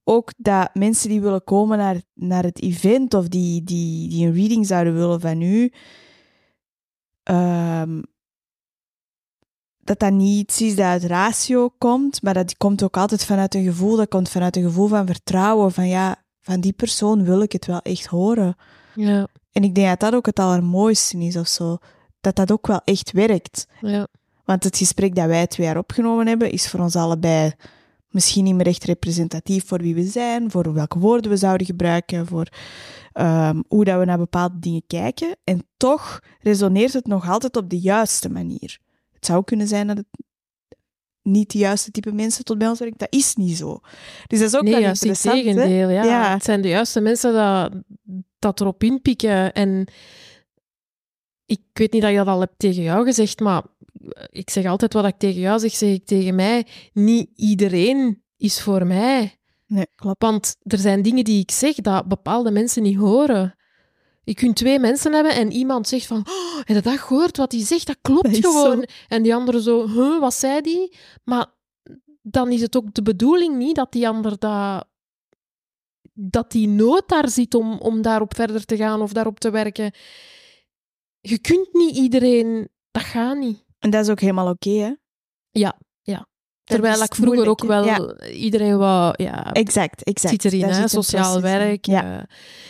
A: ook dat mensen die willen komen naar, naar het event of die, die, die een reading zouden willen van u, ehm, dat dat niet iets is dat uit ratio komt, maar dat komt ook altijd vanuit een gevoel, dat komt vanuit een gevoel van vertrouwen, van ja, van die persoon wil ik het wel echt horen.
B: Ja,
A: En ik denk dat dat ook het allermooiste is of zo. Dat dat ook wel echt werkt.
B: ja.
A: Want het gesprek dat wij twee jaar opgenomen hebben, is voor ons allebei misschien niet meer echt representatief voor wie we zijn, voor welke woorden we zouden gebruiken, voor ehm, hoe dat we naar bepaalde dingen kijken. En toch resoneert het nog altijd op de juiste manier. Het zou kunnen zijn dat het niet de juiste type mensen tot bij ons werkt. Dat is niet zo. Dus dat is ook
B: Nee,
A: wel
B: het
A: interessant. hè?
B: tegendeel. Ja.
A: Ja.
B: Het zijn de juiste mensen dat, dat erop inpikken. En ik weet niet dat je dat al hebt tegen jou gezegd, maar ik zeg altijd wat ik tegen jou zeg, zeg ik tegen mij. Niet iedereen is voor mij.
A: Nee, klopt.
B: Want er zijn dingen die ik zeg dat bepaalde mensen niet horen. Je kunt twee mensen hebben en iemand zegt van, oh, heb je dat gehoord? Wat die zegt, dat klopt
A: Dat
B: gewoon.
A: zo.
B: En die andere zo, huh, wat zei die? Maar dan is het ook de bedoeling niet dat die ander dat, dat die nood daar zit om, om daarop verder te gaan of daarop te werken. Je kunt niet iedereen, dat gaat niet.
A: En dat is ook helemaal oké, hè?
B: Ja, ja. Terwijl ik vroeger
A: moeilijk,
B: ook wel
A: Ja.
B: iedereen wou, ja,
A: Exact, exact.
B: zit erin, hè? sociaal
A: in.
B: werk,
A: Ja.
B: eh,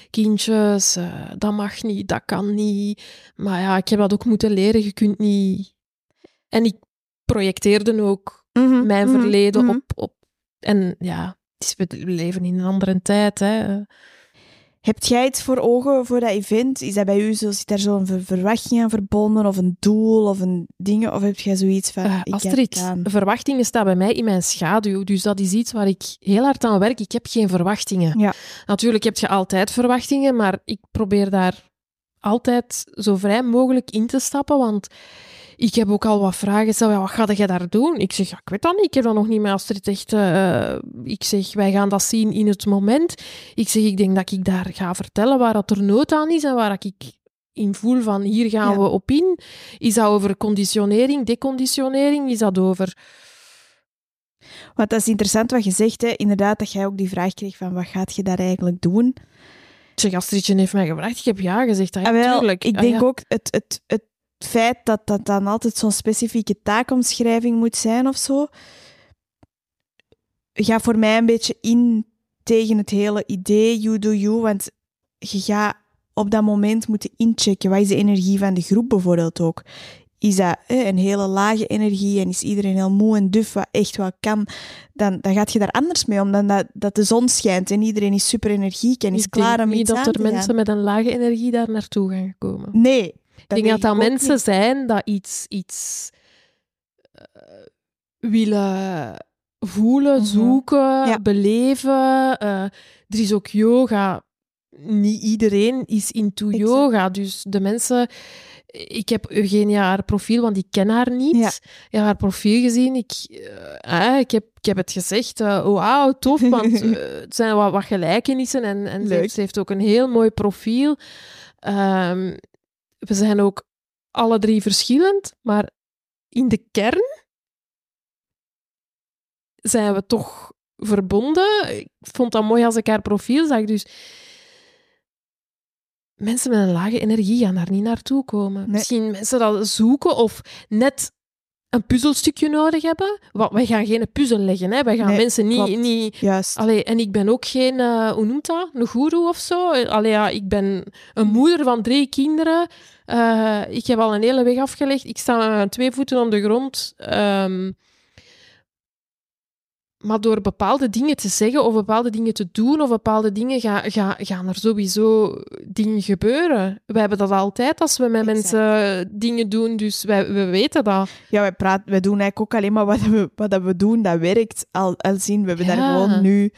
B: kindjes, eh, dat mag niet, dat kan niet. Maar ja, ik heb dat ook moeten leren, je kunt niet... En ik projecteerde ook
A: Mhm,
B: mijn
A: mhm,
B: verleden
A: mhm.
B: op, op... En ja, we leven in een andere tijd, hè.
A: Heb jij iets voor ogen voor dat event? Is dat bij u zo, zit daar zo'n ver- verwachting aan verbonden, of een doel, of een ding? Of heb jij zoiets van,
B: Eh,
A: ik
B: Astrid,
A: het
B: verwachtingen staan bij mij in mijn schaduw. Dus dat is iets waar ik heel hard aan werk. Ik heb geen verwachtingen.
A: Ja.
B: Natuurlijk heb je altijd verwachtingen, maar ik probeer daar altijd zo vrij mogelijk in te stappen. Want ik heb ook al wat vragen. Zo, ja, wat ga jij daar doen? Ik zeg, ja, ik weet dat niet. Ik heb dat nog niet met Astrid echt... eh, ik zeg, wij gaan dat zien in het moment. Ik zeg, ik denk dat ik daar ga vertellen waar dat er nood aan is en waar ik in voel van hier gaan
A: Ja.
B: we op in. Is dat over conditionering, deconditionering? Is dat over...
A: Want dat is interessant wat je zegt, hè. inderdaad, dat jij ook die vraag kreeg van, wat gaat je daar eigenlijk doen?
B: Ik zeg, Astridje heeft mij gevraagd. Ik heb ja gezegd. Ah, ja,
A: Ah, ik
B: Ah,
A: denk
B: ja.
A: ook het, het, het feit dat dat dan altijd zo'n specifieke taakomschrijving moet zijn of zo, gaat voor mij een beetje in tegen het hele idee you do you, want je gaat op dat moment moeten inchecken. Wat is de energie van de groep bijvoorbeeld ook? Is dat eh, een hele lage energie en is iedereen heel moe en duf, wat echt wel kan, dan, dan gaat je daar anders mee om dan dat, dat de zon schijnt en iedereen is super energiek en is
B: Ik
A: klaar om
B: niet
A: iets
B: dat
A: aan
B: er
A: te gaan.
B: mensen met een lage energie daar naartoe gaan komen.
A: Nee.
B: Ik denk dat dat mensen
A: niet.
B: zijn dat iets, iets eh, willen voelen,
A: Mhm.
B: zoeken,
A: Ja.
B: beleven. Eh, er is ook yoga. Niet iedereen is into
A: Exact.
B: yoga. Dus de mensen... Ik heb Eugenia haar profiel, want ik ken haar niet.
A: Ja.
B: Ik heb haar profiel gezien. Ik, eh, ik, heb, ik heb het gezegd. oh, wauw, tof, want het zijn wat, wat gelijkenissen. En, en ze, heeft, ze heeft ook een heel mooi profiel. Ehm, we zijn ook alle drie verschillend, maar in de kern zijn we toch verbonden. Ik vond dat mooi als ik haar profiel zag. Dus mensen met een lage energie gaan daar niet naartoe komen.
A: Nee.
B: Misschien mensen dat zoeken of net een puzzelstukje nodig hebben. Wa- Wij gaan geen puzzel leggen. Hè. Wij gaan
A: Nee,
B: mensen niet...
A: klopt.
B: niet
A: Juist.
B: Allee, en ik ben ook geen, eh, hoe noemt dat, een goeroe of zo. Allee, ja, ik ben een moeder van drie kinderen. Eh, ik heb al een hele weg afgelegd. Ik sta met mijn twee voeten op de grond. Ehm, maar door bepaalde dingen te zeggen of bepaalde dingen te doen of bepaalde dingen ga, ga, gaan er sowieso dingen gebeuren. We hebben dat altijd als we met
A: Exact.
B: mensen dingen doen, dus wij, we weten dat.
A: Ja, wij, praten, wij doen eigenlijk ook alleen maar wat we, wat dat we doen, dat werkt. Al, al zien, we hebben daar
B: Ja.
A: gewoon nu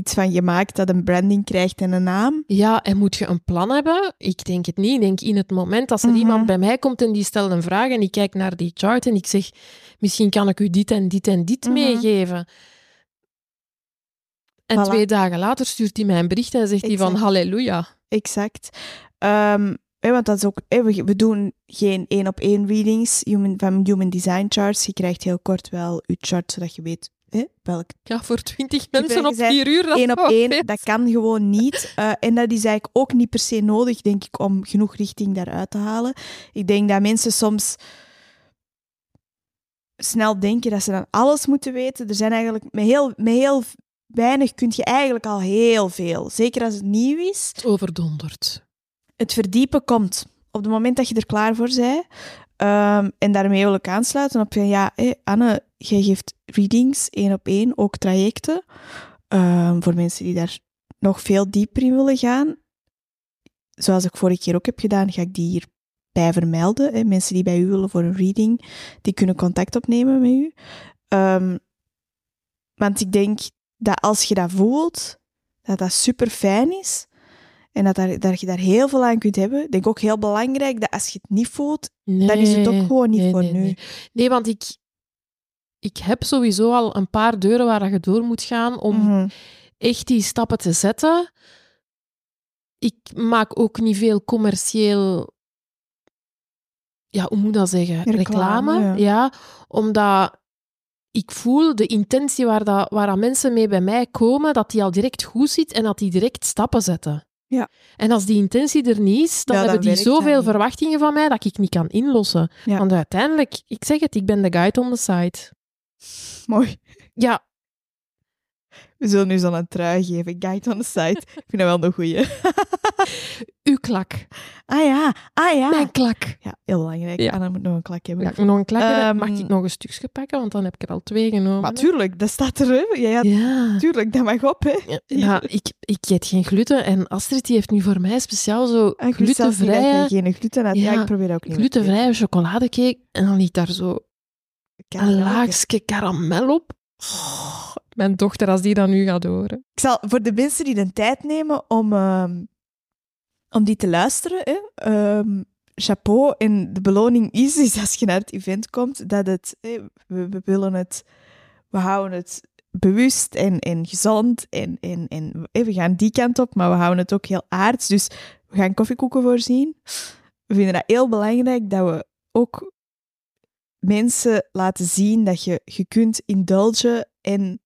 A: iets van gemaakt dat een branding krijgt en een naam.
B: Ja, en moet je een plan hebben? Ik denk het niet. Ik denk in het moment als er
A: Mhm.
B: iemand bij mij komt en die stelt een vraag en ik kijk naar die chart en ik zeg, misschien kan ik u dit en dit en dit
A: Mhm.
B: meegeven. En
A: Voilà.
B: twee dagen later stuurt hij mij een bericht en zegt hij van halleluja.
A: Exact. Ehm, want dat is ook, we, we doen geen één op één readings human, van Human Design Charts. Je krijgt heel kort wel je chart, zodat je weet hè, welk
B: Ja, voor twintig mensen op vier uur. Dat
A: één op één, dat kan gewoon niet. Eh, en dat is eigenlijk ook niet per se nodig, denk ik, om genoeg richting daaruit te halen. Ik denk dat mensen soms snel denken dat ze dan alles moeten weten. Er zijn eigenlijk met heel, met heel weinig kun je eigenlijk al heel veel. Zeker als het nieuw is.
B: Overdonderd.
A: Het verdiepen komt op het moment dat je er klaar voor bent. Ehm, en daarmee wil ik aansluiten op ja, Anne, jij geeft readings één op één, ook trajecten. Ehm, voor mensen die daar nog veel dieper in willen gaan. Zoals ik vorige keer ook heb gedaan, ga ik die hierbij vermelden. Mensen die bij u willen voor een reading, die kunnen contact opnemen met u. Ehm, want ik denk dat als je dat voelt, dat dat super fijn is. En dat, daar, dat je daar heel veel aan kunt hebben. Ik denk ook heel belangrijk dat als je het niet voelt,
B: Nee,
A: dan is het ook gewoon niet
B: nee,
A: voor
B: nee,
A: nu.
B: Nee, want ik, ik heb sowieso al een paar deuren waar je door moet gaan om
A: Mhm.
B: echt die stappen te zetten. Ik maak ook niet veel commercieel. Ja, hoe moet ik dat zeggen?
A: Reclame,
B: Reclame.
A: ja.
B: ja. omdat ik voel de intentie waar, dat, waar dat mensen mee bij mij komen, dat die al direct goed zit en dat die direct stappen zetten.
A: Ja.
B: En als die intentie er niet is, dan
A: Ja,
B: hebben die zoveel verwachtingen van mij dat ik niet kan inlossen.
A: Ja.
B: Want uiteindelijk, ik zeg het, ik ben de guide on the side.
A: Mooi.
B: Ja,
A: We zullen nu zo'n trui geven. Guide on the site. Ik vind dat wel een goeie.
B: klak.
A: Ah ja, ah ja.
B: Mijn klak.
A: Ja, heel belangrijk.
B: Ja.
A: Anna moet nog een klak hebben.
B: Ja, ik moet nog een klak hebben.
A: Ehm,
B: Mag ik nog een stukje pakken? Want dan heb ik er al twee genomen.
A: Maar tuurlijk, dat staat er. Hè. Ja, tuurlijk, dat mag op. Hè.
B: Ja, ik, ik eet geen gluten. En Astrid die heeft nu voor mij speciaal zo
A: Ah,
B: glutenvrije,
A: je geen gluten. Ja, ik probeer ook niet.
B: glutenvrije chocoladecake. En dan ligt daar zo een laagje karamel op. Oh, mijn dochter, als die dat nu gaat horen.
A: Ik zal voor de mensen die de tijd nemen om, ehm, om die te luisteren, hè, ehm, chapeau. En de beloning is, is als je naar het event komt, dat het, hè, we, we willen het, we houden het bewust en, en gezond en, en, en we gaan die kant op, maar we houden het ook heel aards. Dus we gaan koffiekoeken voorzien. We vinden dat heel belangrijk dat we ook mensen laten zien dat je, je kunt indulgen en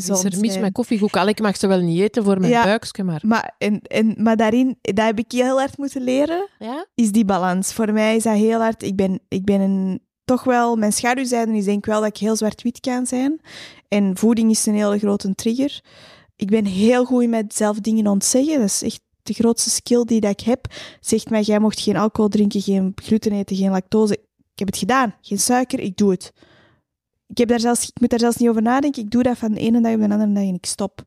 A: gezond
B: Is er mis
A: zijn.
B: met koffiekoek? Al, ik mag ze wel niet eten voor mijn
A: Ja.
B: buikje, maar...
A: Maar, en, en, maar daarin, dat heb ik heel hard moeten leren,
B: Ja?
A: is die balans. Voor mij is dat heel hard. Ik ben, ik ben een, toch wel, mijn schaduwzijde is denk ik wel dat ik heel zwart-wit kan zijn. En voeding is een hele grote trigger. Ik ben heel goed met zelf dingen ontzeggen. Dat is echt de grootste skill die dat ik heb. Zegt mij, jij mocht geen alcohol drinken, geen gluten eten, geen lactose. Ik heb het gedaan. Geen suiker, ik doe het. Ik, heb daar zelfs, ik moet daar zelfs niet over nadenken. Ik doe dat van de ene dag op de andere dag en ik stop.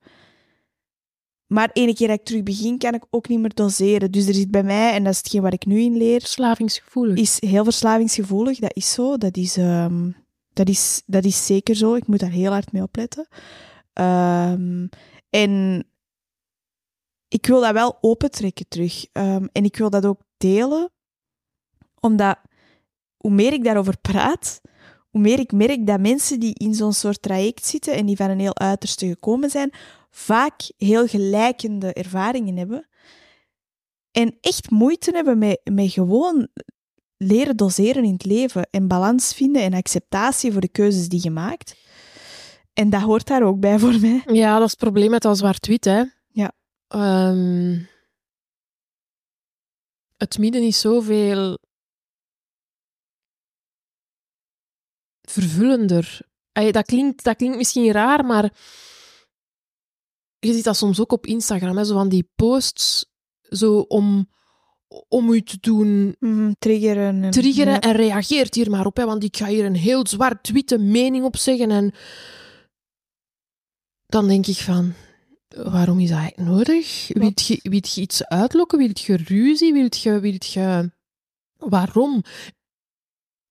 A: Maar ene keer dat ik terug begin, kan ik ook niet meer doseren. Dus er zit bij mij, en dat is hetgeen waar ik nu in leer,
B: Verslavingsgevoelig.
A: is heel verslavingsgevoelig. Dat is zo. Dat is, ehm, dat is, dat is zeker zo. Ik moet daar heel hard mee opletten. Ehm, en ik wil dat wel opentrekken terug. Ehm, en ik wil dat ook delen, omdat hoe meer ik daarover praat, hoe meer ik merk dat mensen die in zo'n soort traject zitten en die van een heel uiterste gekomen zijn, vaak heel gelijkende ervaringen hebben. En echt moeite hebben met, met gewoon leren doseren in het leven en balans vinden en acceptatie voor de keuzes die je maakt. En dat hoort daar ook bij voor mij.
B: Ja, dat is het probleem met al zwart-wit, hè.
A: Ja.
B: Ehm, het midden is zoveel vervullender. Dat, klinkt, dat klinkt misschien raar, maar je ziet dat soms ook op Instagram, hè, zo van die posts zo om, om u te doen
A: Mhm, triggeren. En,
B: triggeren
A: ja.
B: en reageert hier maar op, hè, want ik ga hier een heel zwart-witte mening op zeggen. En dan denk ik van, waarom is dat eigenlijk nodig? Wilt je, wilt je iets uitlokken? Wilt je ruzie? Wilt je, wilt je... Waarom?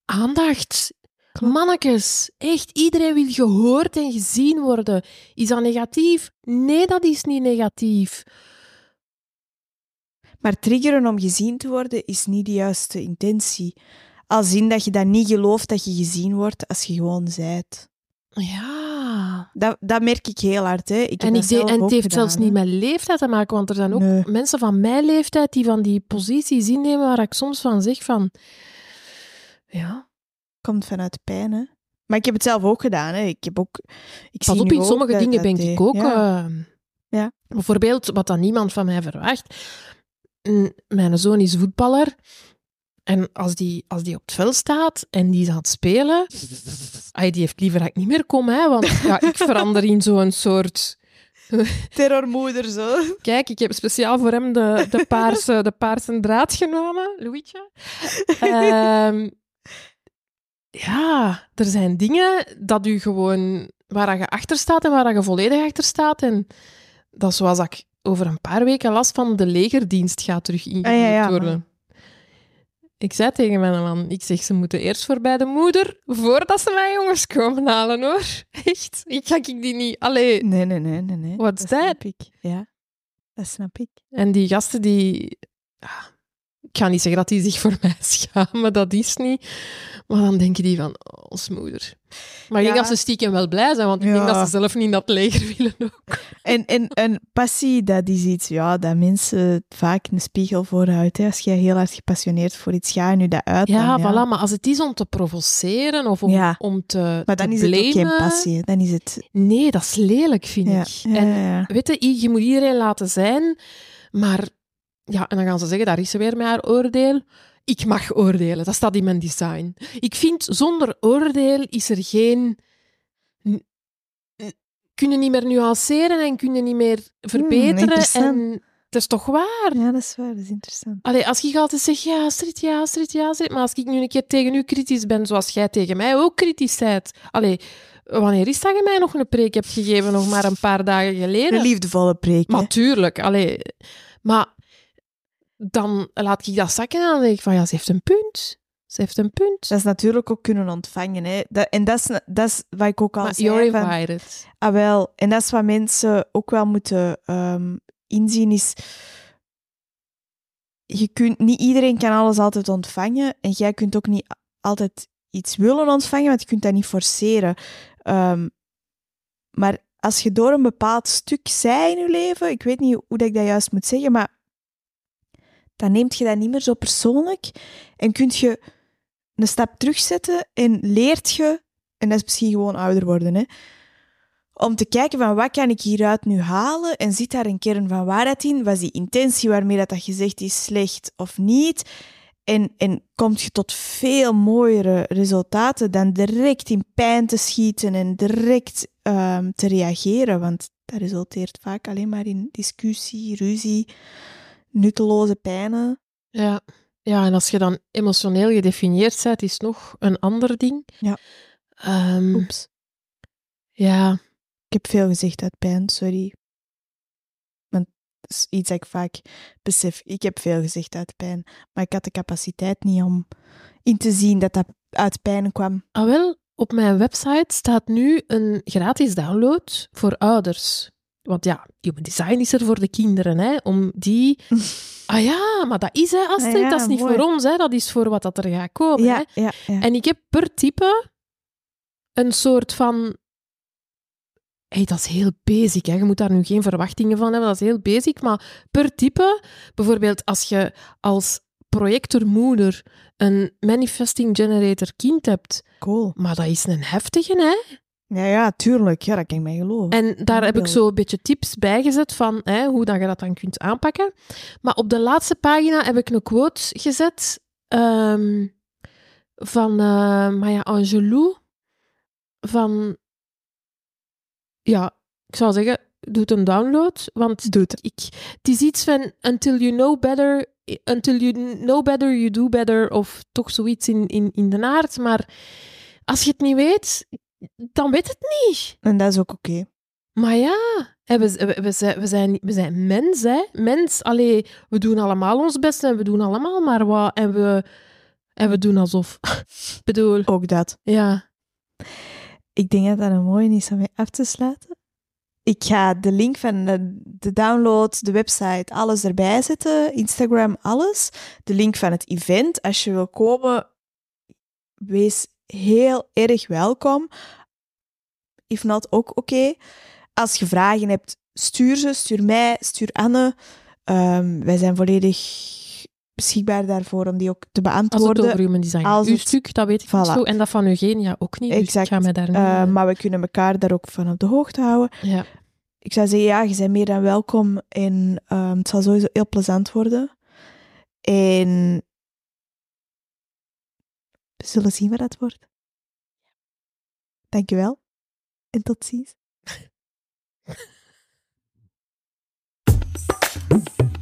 B: Aandacht. Mannekes, echt iedereen wil gehoord en gezien worden. Is dat negatief? Nee, dat is niet negatief.
A: Maar triggeren om gezien te worden is niet de juiste intentie. Als in dat je dat niet gelooft dat je gezien wordt als je gewoon zijt.
B: Ja.
A: Dat, dat merk ik heel hard. Hè. Ik heb
B: En, ik de- en het heeft
A: gedaan,
B: zelfs
A: hè.
B: niet met leeftijd te maken, want er zijn ook
A: Nee.
B: mensen van mijn leeftijd die van die posities innemen waar ik soms van zeg van... Ja,
A: komt vanuit pijn. Hè. Maar ik heb het zelf ook gedaan. Hè. Ik heb ook. Ik
B: pas
A: zie
B: op, in
A: ook
B: sommige
A: dat-
B: dingen
A: dat
B: ben
A: die-
B: ik ook...
A: Ja.
B: eh,
A: Ja.
B: Bijvoorbeeld, wat dan niemand van mij verwacht. Mijn zoon is voetballer. En als die, als die op het veld staat en die is aan het spelen... Ay, die heeft liever dat ik niet meer kom, hè, want ja, ik verander in zo'n soort...
A: Terrormoeder zo.
B: Kijk, ik heb speciaal voor hem de, de, paarse, de paarse draad genomen, Louietje. Ehm, ja, er zijn dingen dat u gewoon, waar je achter staat en waar je volledig achter staat. En dat is zoals ik over een paar weken last van de legerdienst gaat terug ingevoerd
A: Ah, ja, ja,
B: worden. Ik zei tegen mijn man, ik zeg, ze moeten eerst voorbij de moeder, voordat ze mijn jongens komen halen, hoor. Echt, ik ga ik die niet... Allee,
A: Nee, nee, nee, nee. nee.
B: What's
A: dat
B: that?
A: snap ik. Ja, dat snap ik.
B: En die gasten die... ah, Ik ga niet zeggen dat die zich voor mij schamen, dat is niet. Maar dan denken die van, oh, ons moeder. Maar ik denk dat ze stiekem wel blij zijn, want ik denk dat ze zelf niet in dat leger willen ook.
A: En, en, en passie, dat is iets ja, dat mensen vaak een spiegel voorhoudt. Hè. Als je heel hard gepassioneerd voor iets gaat en je dat uit.
B: Ja,
A: dan,
B: voilà. Maar als het is om te provoceren of om, om te
A: Maar dan
B: te
A: is het ook geen passie. Dan is het...
B: Nee, dat is lelijk, vind ik. En weet je, je moet iedereen laten zijn, maar ja, en dan gaan ze zeggen, daar is ze weer met haar oordeel. Ik mag oordelen, dat staat in mijn design. Ik vind, zonder oordeel is er geen... Kunnen niet meer nuanceren en kunnen niet meer verbeteren.
A: interessant.
B: en het is toch waar?
A: ja, dat is waar. Dat is interessant.
B: Allee, als ik altijd zeg, ja, Astrid, ja, Astrid, ja, Astrid, maar als ik nu een keer tegen u kritisch ben, zoals jij tegen mij ook kritisch bent, allee, wanneer is dat je mij nog een preek hebt gegeven, nog maar een paar dagen geleden?
A: Een liefdevolle preek. hè.
B: Maar tuurlijk, allee. Maar dan laat ik dat zakken en dan denk ik van, ja, ze heeft een punt. Ze heeft een punt.
A: Dat is natuurlijk ook kunnen ontvangen. Hè. Dat, en dat is, dat is wat ik ook al
B: maar
A: zei. van-
B: invited.
A: Ah, wel. En dat is wat mensen ook wel moeten ehm, inzien, is... Je kunt, niet iedereen kan alles altijd ontvangen. En jij kunt ook niet altijd iets willen ontvangen, want je kunt dat niet forceren. Ehm, maar als je door een bepaald stuk zij in je leven, ik weet niet hoe dat ik dat juist moet zeggen, maar dan neemt je dat niet meer zo persoonlijk en kunt je een stap terugzetten en leert je, en dat is misschien gewoon ouder worden, hè, om te kijken van wat kan ik hieruit nu halen en zit daar een kern van waarheid in? Was die intentie waarmee dat, dat gezegd is slecht of niet? En, en komt je tot veel mooiere resultaten dan direct in pijn te schieten en direct ehm, te reageren, want dat resulteert vaak alleen maar in discussie, ruzie, nutteloze pijnen.
B: Ja. ja, en als je dan emotioneel gedefinieerd bent, is nog een ander ding.
A: Ja.
B: Ehm,
A: Oeps.
B: ja,
A: Ik heb veel gezegd uit pijn, sorry. Want dat is iets dat ik vaak besef. Ik heb veel gezegd uit pijn, maar ik had de capaciteit niet om in te zien dat dat uit pijn kwam.
B: ah wel, op mijn website staat nu een gratis download voor ouders. Want ja, Human Design is er voor de kinderen, hè, om die... Ah ja, maar dat is, hè, Astrid,
A: Ah ja,
B: dat is niet
A: mooi.
B: voor ons, hè, dat is voor wat dat er gaat komen. Hè.
A: Ja, ja, ja.
B: En ik heb per type een soort van... Hey, dat is heel basic, hè. je moet daar nu geen verwachtingen van hebben, dat is heel basic, maar per type, bijvoorbeeld als je als projectormoeder een manifesting generator kind hebt,
A: Cool.
B: maar dat is een heftige, hè?
A: Ja, ja, tuurlijk. Ja, dat kan ik mij geloven.
B: En daar heb ik zo een beetje tips bij gezet van hè, hoe dat je dat dan kunt aanpakken. Maar op de laatste pagina heb ik een quote gezet ehm, van eh, Maya Angelou. Van, ja, ik zou zeggen, doe een download. Want
A: Doe het.
B: ik, het is iets van until you know better, until you know better, you do better. Of toch zoiets in, in, in de aard. Maar als je het niet weet, dan weet het niet.
A: En dat is ook oké.
B: Maar ja, we, we, we, zijn, we, zijn, we zijn mens, hè. Mens, allee, we doen allemaal ons best en we doen allemaal maar wat. En we, en we doen alsof. Ik bedoel,
A: Ook dat.
B: ja.
A: Ik denk dat dat een mooie is om mee af te sluiten. Ik ga de link van de, de download, de website, alles erbij zetten. Instagram, alles. De link van het event. Als je wil komen, wees heel erg welkom. If not, ook oké. Als je vragen hebt, stuur ze. Stuur mij, stuur Anne. Ehm, wij zijn volledig beschikbaar daarvoor om die ook te
B: Als het
A: beantwoorden.
B: over human design
A: Als
B: Uw
A: het-
B: stuk, dat weet ik niet
A: Voilà.
B: zo. En dat van Eugenia ook niet. Dus
A: Exact.
B: ik ga mij daar niet...
A: Eh,
B: eh,
A: maar we kunnen elkaar daar ook van op de hoogte houden.
B: ja.
A: Ik zou zeggen, ja, je bent meer dan welkom. En ehm, het zal sowieso heel plezant worden. En we zullen zien waar dat wordt. Dankjewel en tot ziens.